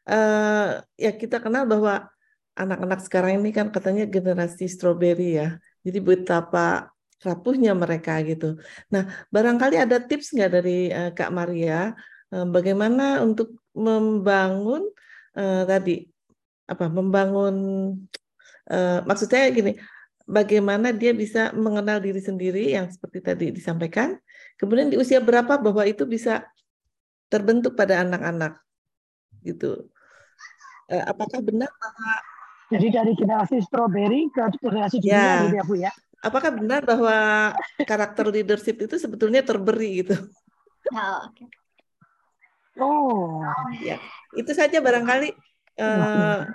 Uh, ya kita kenal bahwa anak-anak sekarang ini kan katanya generasi strawberry ya. Jadi betapa rapuhnya mereka gitu. Nah, barangkali ada tips nggak dari uh, Kak Maria uh, bagaimana untuk membangun uh, tadi apa membangun uh, maksudnya gini, bagaimana dia bisa mengenal diri sendiri yang seperti tadi disampaikan, kemudian di usia berapa bahwa itu bisa terbentuk pada anak-anak gitu. Uh, apakah benar bahwa jadi dari generasi strawberry ke generasi dunia ya. gitu ya Bu ya? Apakah benar bahwa karakter leadership itu sebetulnya terberi gitu? Oh, okay. oh. ya itu saja barangkali uh,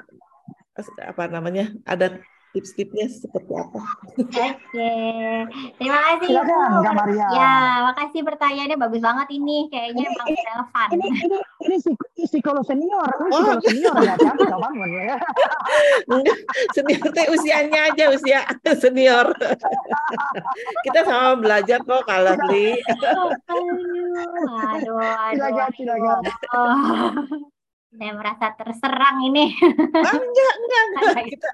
apa namanya ada tips-tipsnya seperti apa? Oke, terima kasih Silakan, Kak Maria. Ya, makasih pertanyaannya bagus banget ini, kayaknya ini, emang ini, relevan. Ini ini ini psikolog senior, ini oh. psikolog senior ya, kan? bangun ya. senior teh usianya aja usia senior. Kita sama belajar kok kalau beli. aduh, aduh, aduh. Silakan, silakan. Oh saya merasa terserang ini. Ah, enggak, enggak, enggak. Kita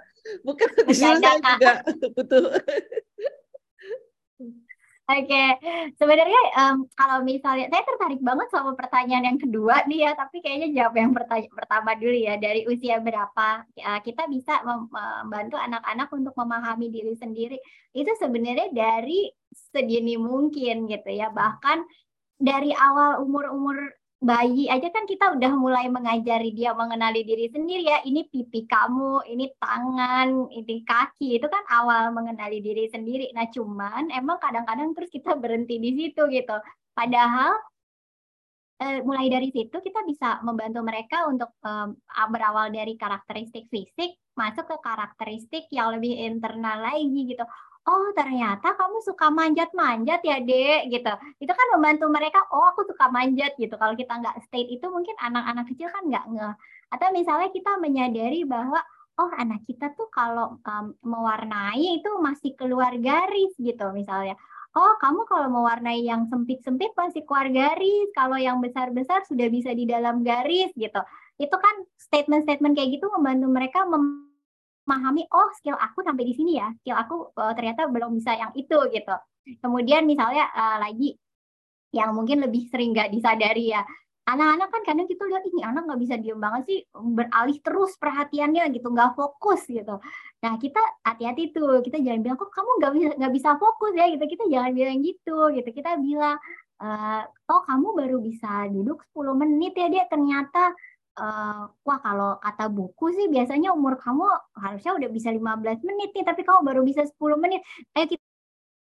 bukan di juga butuh. Oke, okay. sebenarnya um, kalau misalnya saya tertarik banget sama pertanyaan yang kedua nih ya, tapi kayaknya jawab yang pertama dulu ya. Dari usia berapa uh, kita bisa membantu anak-anak untuk memahami diri sendiri? Itu sebenarnya dari sedini mungkin gitu ya. Bahkan dari awal umur-umur bayi aja kan kita udah mulai mengajari dia mengenali diri sendiri ya. Ini pipi kamu, ini tangan, ini kaki. Itu kan awal mengenali diri sendiri. Nah, cuman emang kadang-kadang terus kita berhenti di situ gitu. Padahal eh, mulai dari situ kita bisa membantu mereka untuk eh, berawal dari karakteristik fisik masuk ke karakteristik yang lebih internal lagi gitu oh ternyata kamu suka manjat-manjat ya dek gitu. Itu kan membantu mereka oh aku suka manjat gitu. Kalau kita nggak state itu mungkin anak-anak kecil kan nggak nge. Atau misalnya kita menyadari bahwa oh anak kita tuh kalau um, mewarnai itu masih keluar garis gitu misalnya. Oh kamu kalau mewarnai yang sempit-sempit masih keluar garis kalau yang besar-besar sudah bisa di dalam garis gitu. Itu kan statement-statement kayak gitu membantu mereka mem memahami oh skill aku sampai di sini ya. Skill aku uh, ternyata belum bisa yang itu gitu. Kemudian misalnya uh, lagi yang mungkin lebih sering nggak disadari ya. Anak-anak kan kadang kita lihat ini anak nggak bisa diem banget sih beralih terus perhatiannya gitu. Nggak fokus gitu. Nah kita hati-hati tuh. Kita jangan bilang kok kamu nggak bisa nggak bisa fokus ya gitu. Kita jangan bilang gitu gitu. Kita bilang uh, oh kamu baru bisa duduk 10 menit ya dia ternyata uh, wah kalau kata buku sih biasanya umur kamu harusnya udah bisa 15 menit nih tapi kamu baru bisa 10 menit. Ayo kita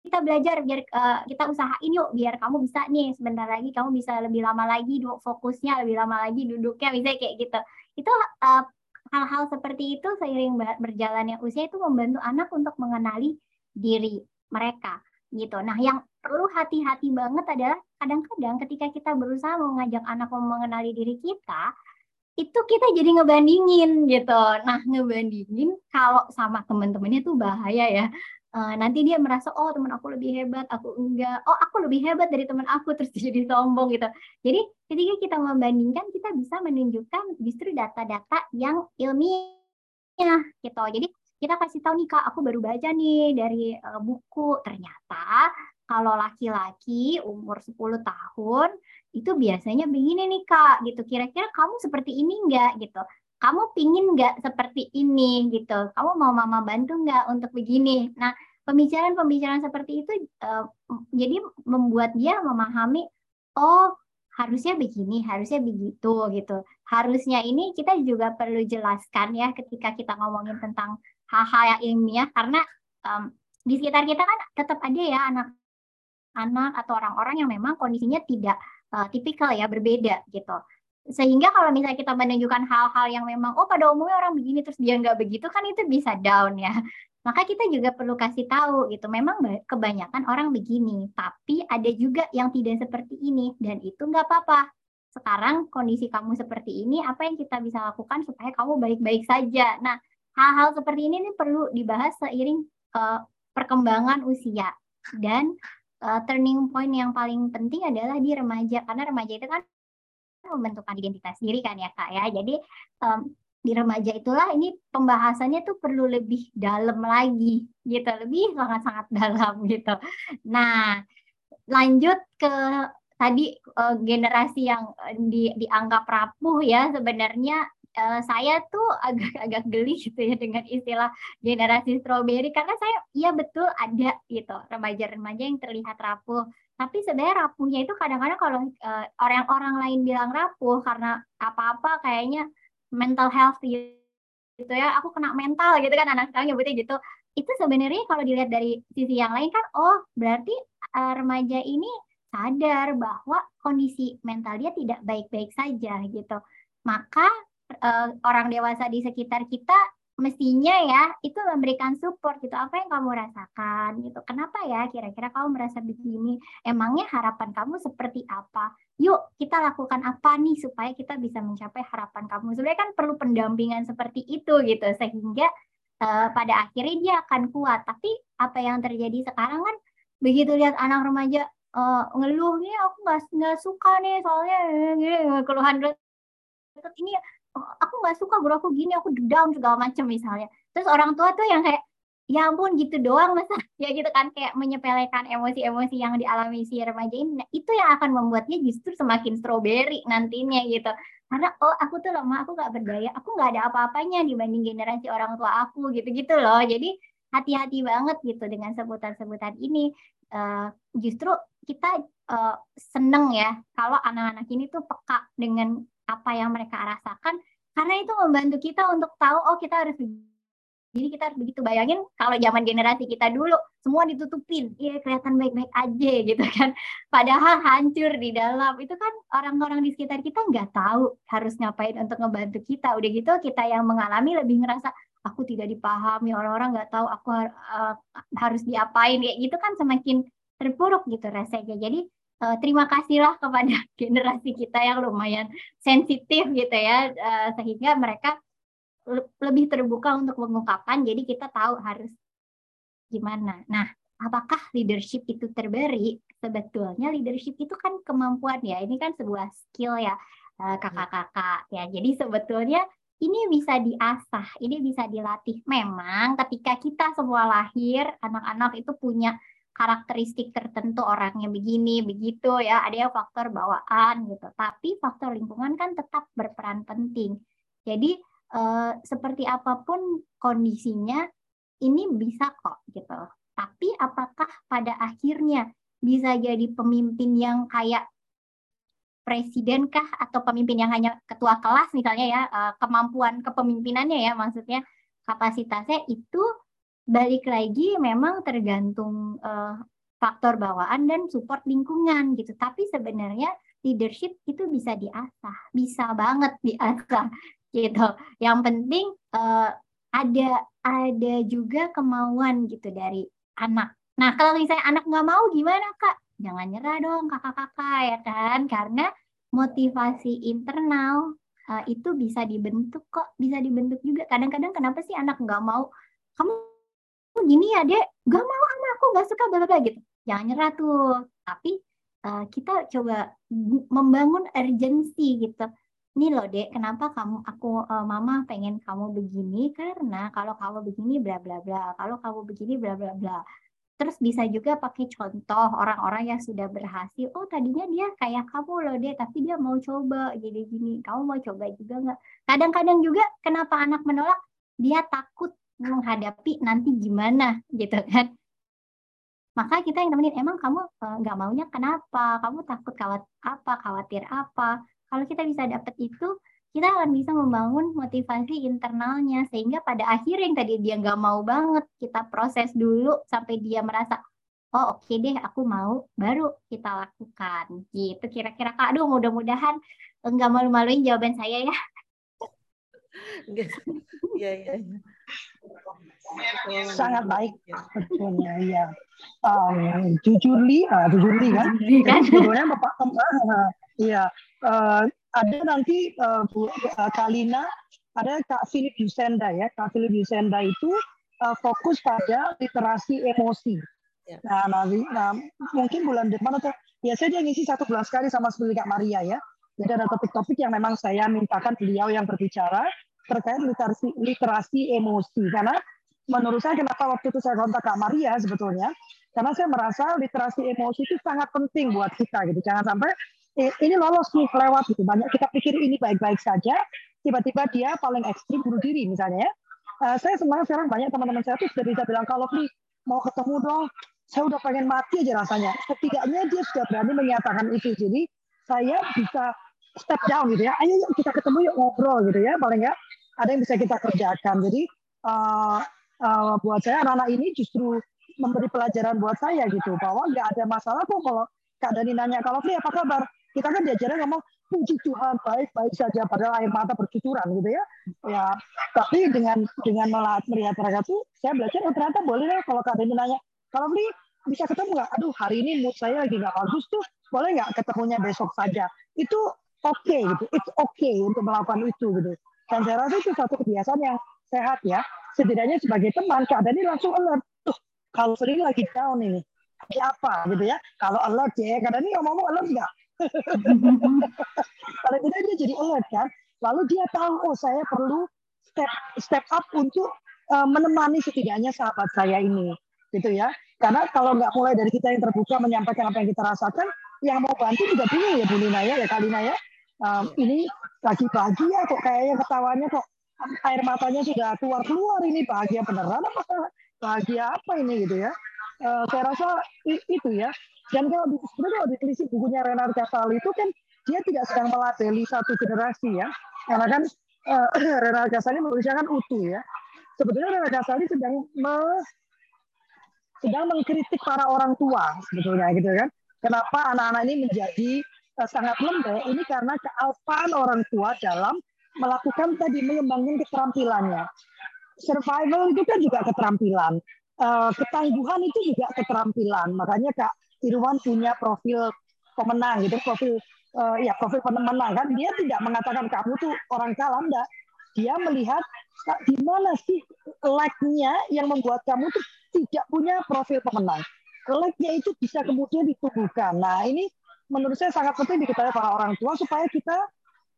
kita belajar biar uh, kita usahain yuk biar kamu bisa nih sebentar lagi kamu bisa lebih lama lagi fokusnya lebih lama lagi duduknya bisa kayak gitu. Itu hal hal-hal seperti itu seiring berjalannya usia itu membantu anak untuk mengenali diri mereka gitu. Nah yang perlu hati-hati banget adalah kadang-kadang ketika kita berusaha mengajak anak mengenali diri kita itu kita jadi ngebandingin gitu. Nah, ngebandingin kalau sama teman-temannya tuh bahaya ya. Uh, nanti dia merasa oh teman aku lebih hebat, aku enggak. Oh, aku lebih hebat dari teman aku terus jadi sombong gitu. Jadi, ketika kita membandingkan kita bisa menunjukkan justru data-data yang ilmiah gitu. Jadi, kita kasih tahu nih Kak, aku baru baca nih dari uh, buku. Ternyata kalau laki-laki umur 10 tahun itu biasanya begini nih kak gitu. Kira-kira kamu seperti ini enggak gitu? Kamu pingin nggak seperti ini gitu? Kamu mau mama bantu nggak untuk begini? Nah pembicaraan-pembicaraan seperti itu uh, jadi membuat dia memahami oh harusnya begini harusnya begitu gitu. Harusnya ini kita juga perlu jelaskan ya ketika kita ngomongin tentang hal-hal yang ilmiah karena um, di sekitar kita kan tetap ada ya anak-anak atau orang-orang yang memang kondisinya tidak uh, tipikal ya berbeda gitu. Sehingga kalau misalnya kita menunjukkan hal-hal yang memang oh pada umumnya orang begini terus dia nggak begitu kan itu bisa down ya. Maka kita juga perlu kasih tahu gitu. Memang kebanyakan orang begini tapi ada juga yang tidak seperti ini dan itu nggak apa-apa. Sekarang kondisi kamu seperti ini apa yang kita bisa lakukan supaya kamu baik-baik saja? Nah hal-hal seperti ini, ini perlu dibahas seiring uh, perkembangan usia dan uh, turning point yang paling penting adalah di remaja. Karena remaja itu kan membentukkan identitas diri kan ya kak ya. Jadi um, di remaja itulah ini pembahasannya tuh perlu lebih dalam lagi gitu lebih sangat-sangat dalam gitu. Nah lanjut ke tadi uh, generasi yang di, dianggap rapuh ya sebenarnya uh, saya tuh agak-agak geli gitu ya dengan istilah generasi strawberry karena saya iya betul ada gitu remaja-remaja yang terlihat rapuh. Tapi sebenarnya rapuhnya itu kadang-kadang kalau uh, orang-orang lain bilang rapuh karena apa-apa kayaknya mental health gitu ya. Aku kena mental gitu kan anak sekarang nyebutnya gitu. Itu sebenarnya kalau dilihat dari sisi yang lain kan oh berarti uh, remaja ini sadar bahwa kondisi mental dia tidak baik-baik saja gitu. Maka uh, orang dewasa di sekitar kita mestinya ya itu memberikan support gitu. Apa yang kamu rasakan gitu? Kenapa ya kira-kira kamu merasa begini? Emangnya harapan kamu seperti apa? Yuk kita lakukan apa nih supaya kita bisa mencapai harapan kamu? Sebenarnya kan perlu pendampingan seperti itu gitu sehingga uh, pada akhirnya dia akan kuat. Tapi apa yang terjadi sekarang kan begitu lihat anak remaja uh, ngeluh nih aku nggak suka nih soalnya gini keluhan ini aku nggak suka guru aku gini aku down segala macam misalnya. Terus orang tua tuh yang kayak ya ampun gitu doang masa? Ya gitu kan kayak menyepelekan emosi-emosi yang dialami si remaja ini. Nah, itu yang akan membuatnya justru semakin strawberry nantinya gitu. Karena oh aku tuh lemah aku nggak berdaya aku nggak ada apa-apanya dibanding generasi orang tua aku gitu-gitu loh. Jadi hati-hati banget gitu dengan sebutan-sebutan ini. Uh, justru kita uh, seneng ya kalau anak-anak ini tuh peka dengan apa yang mereka rasakan karena itu membantu kita untuk tahu oh kita harus jadi kita harus begitu bayangin kalau zaman generasi kita dulu semua ditutupin, iya kelihatan baik-baik aja gitu kan. Padahal hancur di dalam. Itu kan orang-orang di sekitar kita nggak tahu harus ngapain untuk ngebantu kita. Udah gitu kita yang mengalami lebih ngerasa aku tidak dipahami orang-orang nggak tahu aku uh, harus diapain kayak gitu kan semakin terpuruk gitu rasanya. Jadi uh, terima kasihlah kepada generasi kita yang lumayan sensitif gitu ya uh, sehingga mereka lebih terbuka untuk mengungkapkan jadi kita tahu harus gimana. Nah apakah leadership itu terberi? Sebetulnya leadership itu kan kemampuan ya ini kan sebuah skill ya eh, kakak-kakak ya. Jadi sebetulnya ini bisa diasah, ini bisa dilatih. Memang ketika kita semua lahir, anak-anak itu punya karakteristik tertentu orangnya begini, begitu ya. Ada yang faktor bawaan gitu. Tapi faktor lingkungan kan tetap berperan penting. Jadi uh, seperti apa pun kondisinya ini bisa kok gitu. Tapi apakah pada akhirnya bisa jadi pemimpin yang kayak presiden kah atau pemimpin yang hanya ketua kelas misalnya ya uh, kemampuan kepemimpinannya ya maksudnya kapasitasnya itu balik lagi memang tergantung uh, faktor bawaan dan support lingkungan gitu. Tapi sebenarnya leadership itu bisa diasah, bisa banget diasah gitu. Yang penting uh, ada ada juga kemauan gitu dari anak. Nah kalau misalnya anak nggak mau gimana kak? Jangan nyerah dong kakak-kakak ya kan? Karena motivasi internal uh, itu bisa dibentuk kok, bisa dibentuk juga. Kadang-kadang kenapa sih anak nggak mau? Kamu gini ya dek, nggak mau sama aku nggak suka bla bla gitu. Jangan nyerah tuh. Tapi uh, kita coba membangun urgensi gitu. Ini loh dek kenapa kamu aku uh, mama pengen kamu begini? Karena kalau kamu begini bla bla bla. Kalau kamu begini bla bla bla. Terus bisa juga pakai contoh orang-orang yang sudah berhasil. Oh tadinya dia kayak kamu loh dek tapi dia mau coba gini gini kamu mau coba juga nggak? Kadang-kadang juga kenapa anak menolak? Dia takut menghadapi nanti gimana gitu kan. Maka kita yang temenin emang kamu eh, nggak maunya kenapa? Kamu takut khawatir apa khawatir apa? Kalau kita bisa dapat itu, kita akan bisa membangun motivasi internalnya sehingga pada akhir yang tadi dia nggak mau banget kita proses dulu sampai dia merasa oh oke okay deh aku mau baru kita lakukan. Gitu kira-kira kak. Aduh mudah-mudahan nggak malu-maluin jawaban saya ya Iya, iya. Sangat baik sebetulnya ya. Um, jujur li, uh, jujur li kan. Sebetulnya Bapak Iya, uh, ada nanti uh, Bu uh, Kalina, ada Kak Philip Yusenda ya. Kak Philip Yusenda itu uh, fokus pada literasi emosi. Ya. Nah, nanti, nah, mungkin bulan depan atau biasanya dia ngisi satu bulan sekali sama seperti Kak Maria ya. Jadi ada topik-topik yang memang saya mintakan beliau yang berbicara terkait literasi literasi emosi karena menurut saya kenapa waktu itu saya kontak Kak Maria sebetulnya karena saya merasa literasi emosi itu sangat penting buat kita gitu jangan sampai ini lolos nih lewat gitu. Banyak kita pikir ini baik-baik saja, tiba-tiba dia paling ekstrim bunuh diri misalnya ya. Uh, saya sebenarnya sekarang banyak teman-teman saya tuh sudah bisa bilang kalau nih mau ketemu dong, saya udah pengen mati aja rasanya. Setidaknya dia sudah berani menyatakan itu. Jadi saya bisa step down gitu ya. Ayo yuk kita ketemu yuk ngobrol gitu ya. Paling nggak ada yang bisa kita kerjakan. Jadi uh, uh, buat saya anak-anak ini justru memberi pelajaran buat saya gitu bahwa nggak ada masalah kok kalau Kak Dani nanya kalau Fri apa kabar kita kan diajarnya ngomong puji Tuhan baik-baik saja padahal air mata bercucuran gitu ya. Ya, tapi dengan dengan melihat mereka tuh saya belajar oh ternyata boleh deh kalau Kak Deni nanya, kalau beli bisa ketemu nggak? Aduh hari ini mood saya lagi nggak bagus tuh, boleh nggak ketemunya besok saja? Itu oke okay, gitu, it's okay untuk melakukan itu gitu. Dan saya rasa itu satu kebiasaan yang sehat ya. Setidaknya sebagai teman, Kak Deni langsung alert. Tuh, kalau sering lagi down ini, apa gitu ya? Kalau alert ya, Kak Deni ngomong alert nggak? Kalau tidak dia jadi alert kan. Lalu dia tahu oh saya perlu step step up untuk uh, menemani setidaknya sahabat saya ini gitu ya. Karena kalau nggak mulai dari kita yang terbuka menyampaikan apa yang kita rasakan, yang mau bantu juga bingung ya Bu Lina ya, ya Kalina ya. Um, ini lagi bahagia kok kayaknya ketawanya kok air matanya sudah keluar keluar ini bahagia beneran apa bahagia apa ini gitu ya. Uh, saya rasa itu ya. Dan kalau di, sebenarnya kalau ditelisik bukunya Renard Casali itu kan dia tidak sedang melabeli satu generasi ya. Karena kan uh, Renard Casali menulisnya kan utuh ya. Sebetulnya Renard Casali sedang me, sedang mengkritik para orang tua sebetulnya gitu kan. Kenapa anak-anak ini menjadi uh, sangat lembek? Ini karena kealpaan orang tua dalam melakukan tadi mengembangkan keterampilannya. Survival itu kan juga keterampilan. Uh, ketangguhan itu juga keterampilan. Makanya Kak Irwan punya profil pemenang gitu, profil uh, ya profil pemenang kan. Dia tidak mengatakan kamu tuh orang kalah enggak. Dia melihat di mana sih like-nya yang membuat kamu tuh tidak punya profil pemenang. Like-nya itu bisa kemudian ditumbuhkan. Nah, ini menurut saya sangat penting diketahui para orang tua supaya kita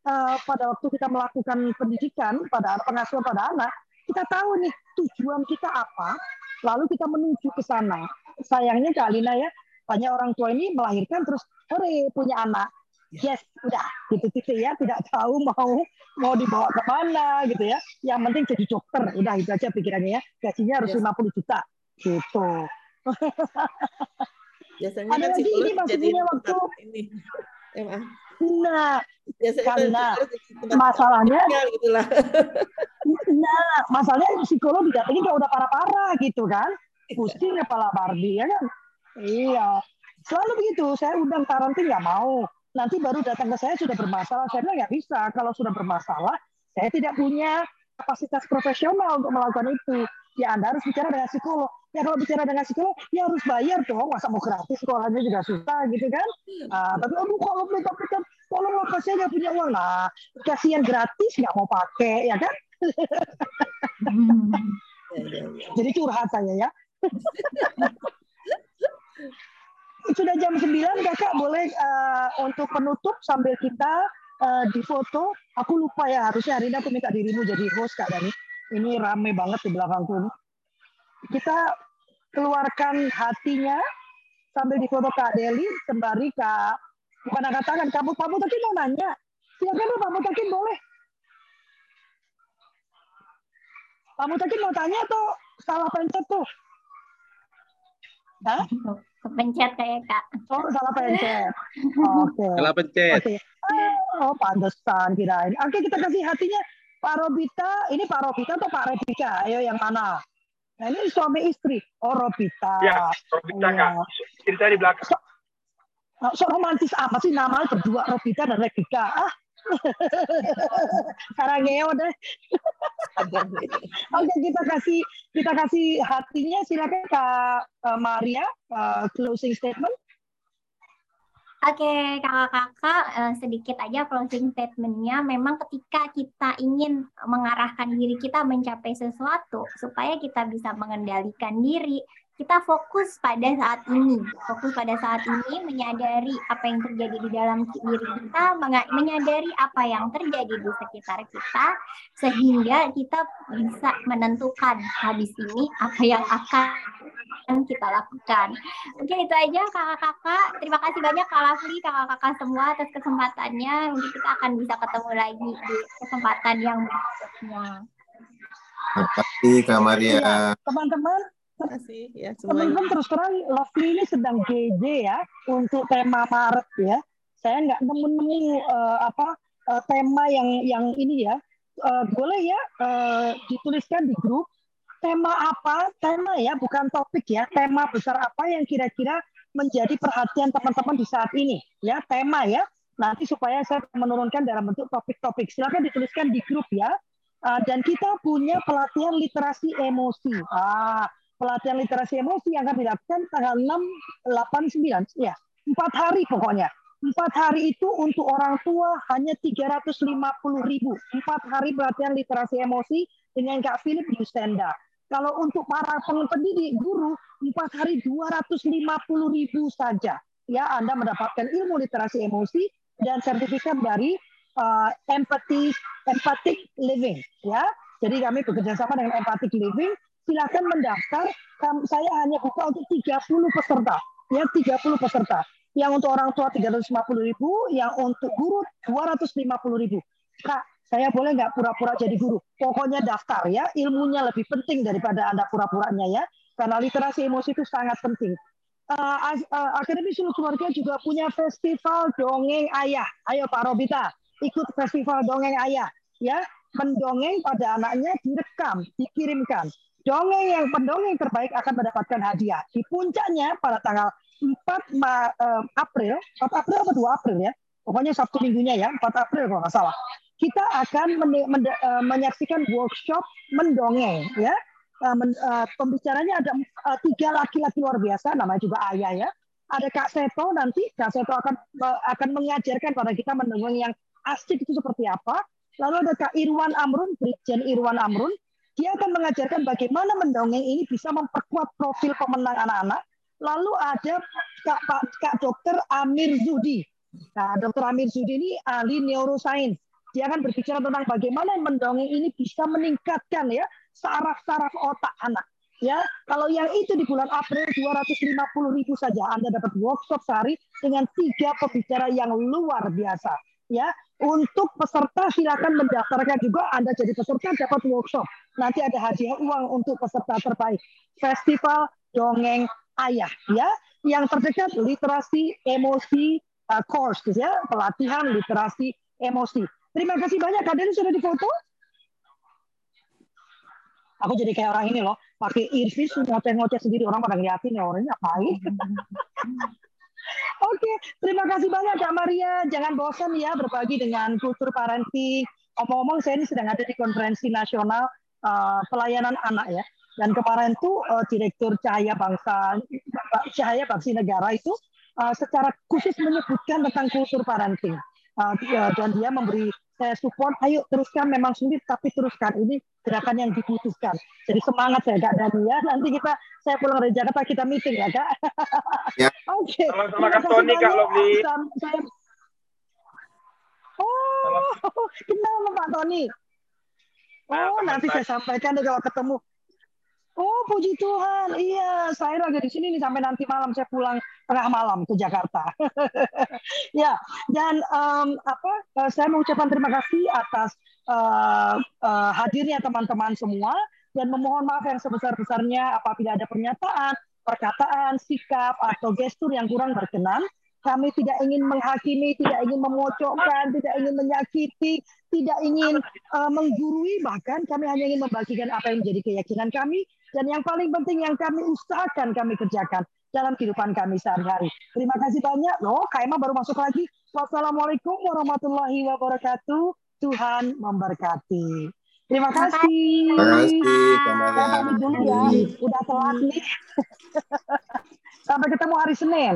uh, pada waktu kita melakukan pendidikan pada pengasuhan pada anak, kita tahu nih tujuan kita apa, lalu kita menuju ke sana. Sayangnya Kak Alina ya, banyak orang tua ini melahirkan terus hore punya anak. Yes, udah gitu-gitu ya, tidak tahu mau mau dibawa ke mana gitu ya. Yang penting jadi dokter, udah itu aja pikirannya ya. Gajinya harus yes. 50 juta gitu. Biasanya Ada kan lagi ini maksudnya waktu ini. Ya, Nah, karena masalahnya gitulah. nah, masalahnya psikolog ini kalau udah parah-parah gitu kan. Pusing kepala Barbie ya kan. Iya. Selalu begitu. Saya undang karantin nggak mau. Nanti baru datang ke saya sudah bermasalah. Saya bilang nggak bisa. Kalau sudah bermasalah, saya tidak punya kapasitas profesional untuk melakukan itu. Ya Anda harus bicara dengan psikolog. Ya kalau bicara dengan psikolog, ya harus bayar dong. Masa mau gratis sekolahnya juga susah gitu kan. Uh, tapi aduh kalau tapi kan kalau nggak saya nggak punya uang. Nah, kasihan gratis nggak mau pakai ya kan. Jadi curhat saya ya. Sudah jam 9 kakak boleh uh, untuk penutup sambil kita uh, di foto. Aku lupa ya harusnya hari ini aku minta dirimu jadi host kak Dani. Ini rame banget di belakangku. Kita keluarkan hatinya sambil difoto Kak Deli sembari Kak bukan angkat tangan kamu kamu tadi mau nanya silakan Pak Mutakin boleh Pak Mutakin mau tanya atau salah pencet tuh Hah? Kepencet kayak Kak. Oh, salah pencet. Oke. Okay. Salah pencet. Okay. Oh, pantesan kirain. Oke, kita kasih hatinya Pak Robita. Ini Pak Robita atau Pak Rebika? Ayo yang mana? Nah ini suami istri. Oh Robita. Ya, Robita ya. kak. Cerita di belakang. So, so romantis apa sih namanya berdua Robita dan Rebecca? Ah. Karangeo deh. Oke kita kasih kita kasih hatinya silakan Kak uh, Maria uh, closing statement. Oke, kakak-kakak, eh, sedikit aja closing statement-nya. Memang ketika kita ingin mengarahkan diri kita mencapai sesuatu, supaya kita bisa mengendalikan diri, kita fokus pada saat ini, fokus pada saat ini, menyadari apa yang terjadi di dalam diri kita, menyadari apa yang terjadi di sekitar kita, sehingga kita bisa menentukan habis ini apa yang akan kita lakukan. Mungkin itu aja kakak-kakak. Terima kasih banyak Kak Lafli, kakak-kakak semua atas kesempatannya. Mungkin kita akan bisa ketemu lagi di kesempatan yang berikutnya. Terima kasih Kak Maria. Iya, teman-teman, kasih ya Teman-teman terus terang Lovely ini sedang GJ ya untuk tema Maret ya. Saya nggak nemu-nemu uh, apa uh, tema yang yang ini ya. Uh, boleh ya uh, dituliskan di grup tema apa? Tema ya, bukan topik ya. Tema besar apa yang kira-kira menjadi perhatian teman-teman di saat ini ya. Tema ya. Nanti supaya saya menurunkan dalam bentuk topik-topik. Silakan dituliskan di grup ya. Uh, dan kita punya pelatihan literasi emosi. Ah, pelatihan literasi emosi yang akan dilakukan tanggal 6, 8, 9. Ya, empat hari pokoknya. Empat hari itu untuk orang tua hanya 350 ribu. Empat hari pelatihan literasi emosi dengan Kak Philip Yusenda. Kalau untuk para pendidik, guru, empat hari 250 ribu saja. Ya, Anda mendapatkan ilmu literasi emosi dan sertifikat dari uh, empathy, empathic living. Ya, jadi kami bekerja sama dengan empathic living silakan mendaftar. Saya hanya buka untuk 30 peserta. Ya, 30 peserta. Yang untuk orang tua 350 ribu, yang untuk guru 250 ribu. Kak, Saya boleh nggak pura-pura jadi guru? Pokoknya daftar ya, ilmunya lebih penting daripada Anda pura-puranya ya. Karena literasi emosi itu sangat penting. Uh, Akademi Suluh Keluarga juga punya festival dongeng ayah. Ayo Pak Robita, ikut festival dongeng ayah. Ya, mendongeng pada anaknya direkam, dikirimkan. Dongeng yang pendongeng terbaik akan mendapatkan hadiah. Di puncaknya pada tanggal 4 Ma, uh, April, 4 April atau 2 April ya, pokoknya Sabtu minggunya ya, 4 April kalau nggak salah kita akan men men uh, menyaksikan workshop mendongeng ya. Uh, men uh, pembicaranya ada tiga laki-laki luar biasa namanya juga ayah ya. Ada Kak Seto nanti Kak Seto akan akan mengajarkan pada kita mendongeng yang asik itu seperti apa. Lalu ada Kak Irwan Amrun Brigjen Irwan Amrun. Dia akan mengajarkan bagaimana mendongeng ini bisa memperkuat profil pemenang anak-anak. Lalu ada Kak Pak Kak Dokter Amir Zudi. Nah, Dokter Amir Zudi ini ahli neuroscience dia akan berbicara tentang bagaimana mendongeng ini bisa meningkatkan ya saraf-saraf otak anak. Ya, kalau yang itu di bulan April 250 ribu saja Anda dapat workshop sehari dengan tiga pembicara yang luar biasa. Ya, untuk peserta silakan mendaftarkan juga Anda jadi peserta dapat workshop. Nanti ada hadiah uang untuk peserta terbaik. Festival Dongeng Ayah ya. Yang terdekat literasi emosi uh, course ya, pelatihan literasi emosi. Terima kasih banyak. Kalian sudah difoto? Aku jadi kayak orang ini loh, pakai earpiece ngoceh-ngoceh sendiri orang pada ngeliatin ya orangnya ngapain. Oke, okay. terima kasih banyak Kak Maria. Jangan bosan ya berbagi dengan kultur parenting. Omong-omong saya ini sedang ada di konferensi nasional uh, pelayanan anak ya. Dan kemarin tuh uh, Direktur Cahaya Bangsa Cahaya Bangsa Negara itu uh, secara khusus menyebutkan tentang kultur parenting. Uh, dan dia memberi saya support, ayo teruskan memang sulit tapi teruskan ini gerakan yang dibutuhkan. Jadi semangat ya Kak Dani ya. Nanti kita saya pulang dari Jakarta kita meeting ya Kak. Ya. Oke. Okay. Sama-sama Kak Tony Kak Lobby. Saya... Oh, kenal sama Pak Tony. Nah, Oh, nanti saya sampaikan deh kalau ketemu. Oh, puji Tuhan. Iya, saya lagi di sini nih sampai nanti malam saya pulang tengah malam ke Jakarta. ya, dan um, apa? Uh, saya mengucapkan terima kasih atas uh, uh, hadirnya teman-teman semua dan memohon maaf yang sebesar-besarnya apabila ada pernyataan, perkataan, sikap atau gestur yang kurang berkenan. Kami tidak ingin menghakimi, tidak ingin memocokkan, tidak ingin menyakiti, tidak ingin uh, menggurui, bahkan kami hanya ingin membagikan apa yang menjadi keyakinan kami dan yang paling penting yang kami usahakan kami kerjakan dalam kehidupan kami sehari-hari. Terima kasih banyak. Loh, Kaima baru masuk lagi. Wassalamualaikum warahmatullahi wabarakatuh. Tuhan memberkati. Terima kasih. Terima kasih. Saya pamit dulu ya. Udah telat nih. Sampai ketemu hari Senin.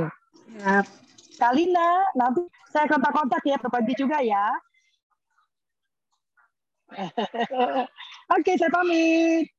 Siap. Kalina, nanti saya kontak-kontak ya, berbagi juga ya. Oke, saya pamit.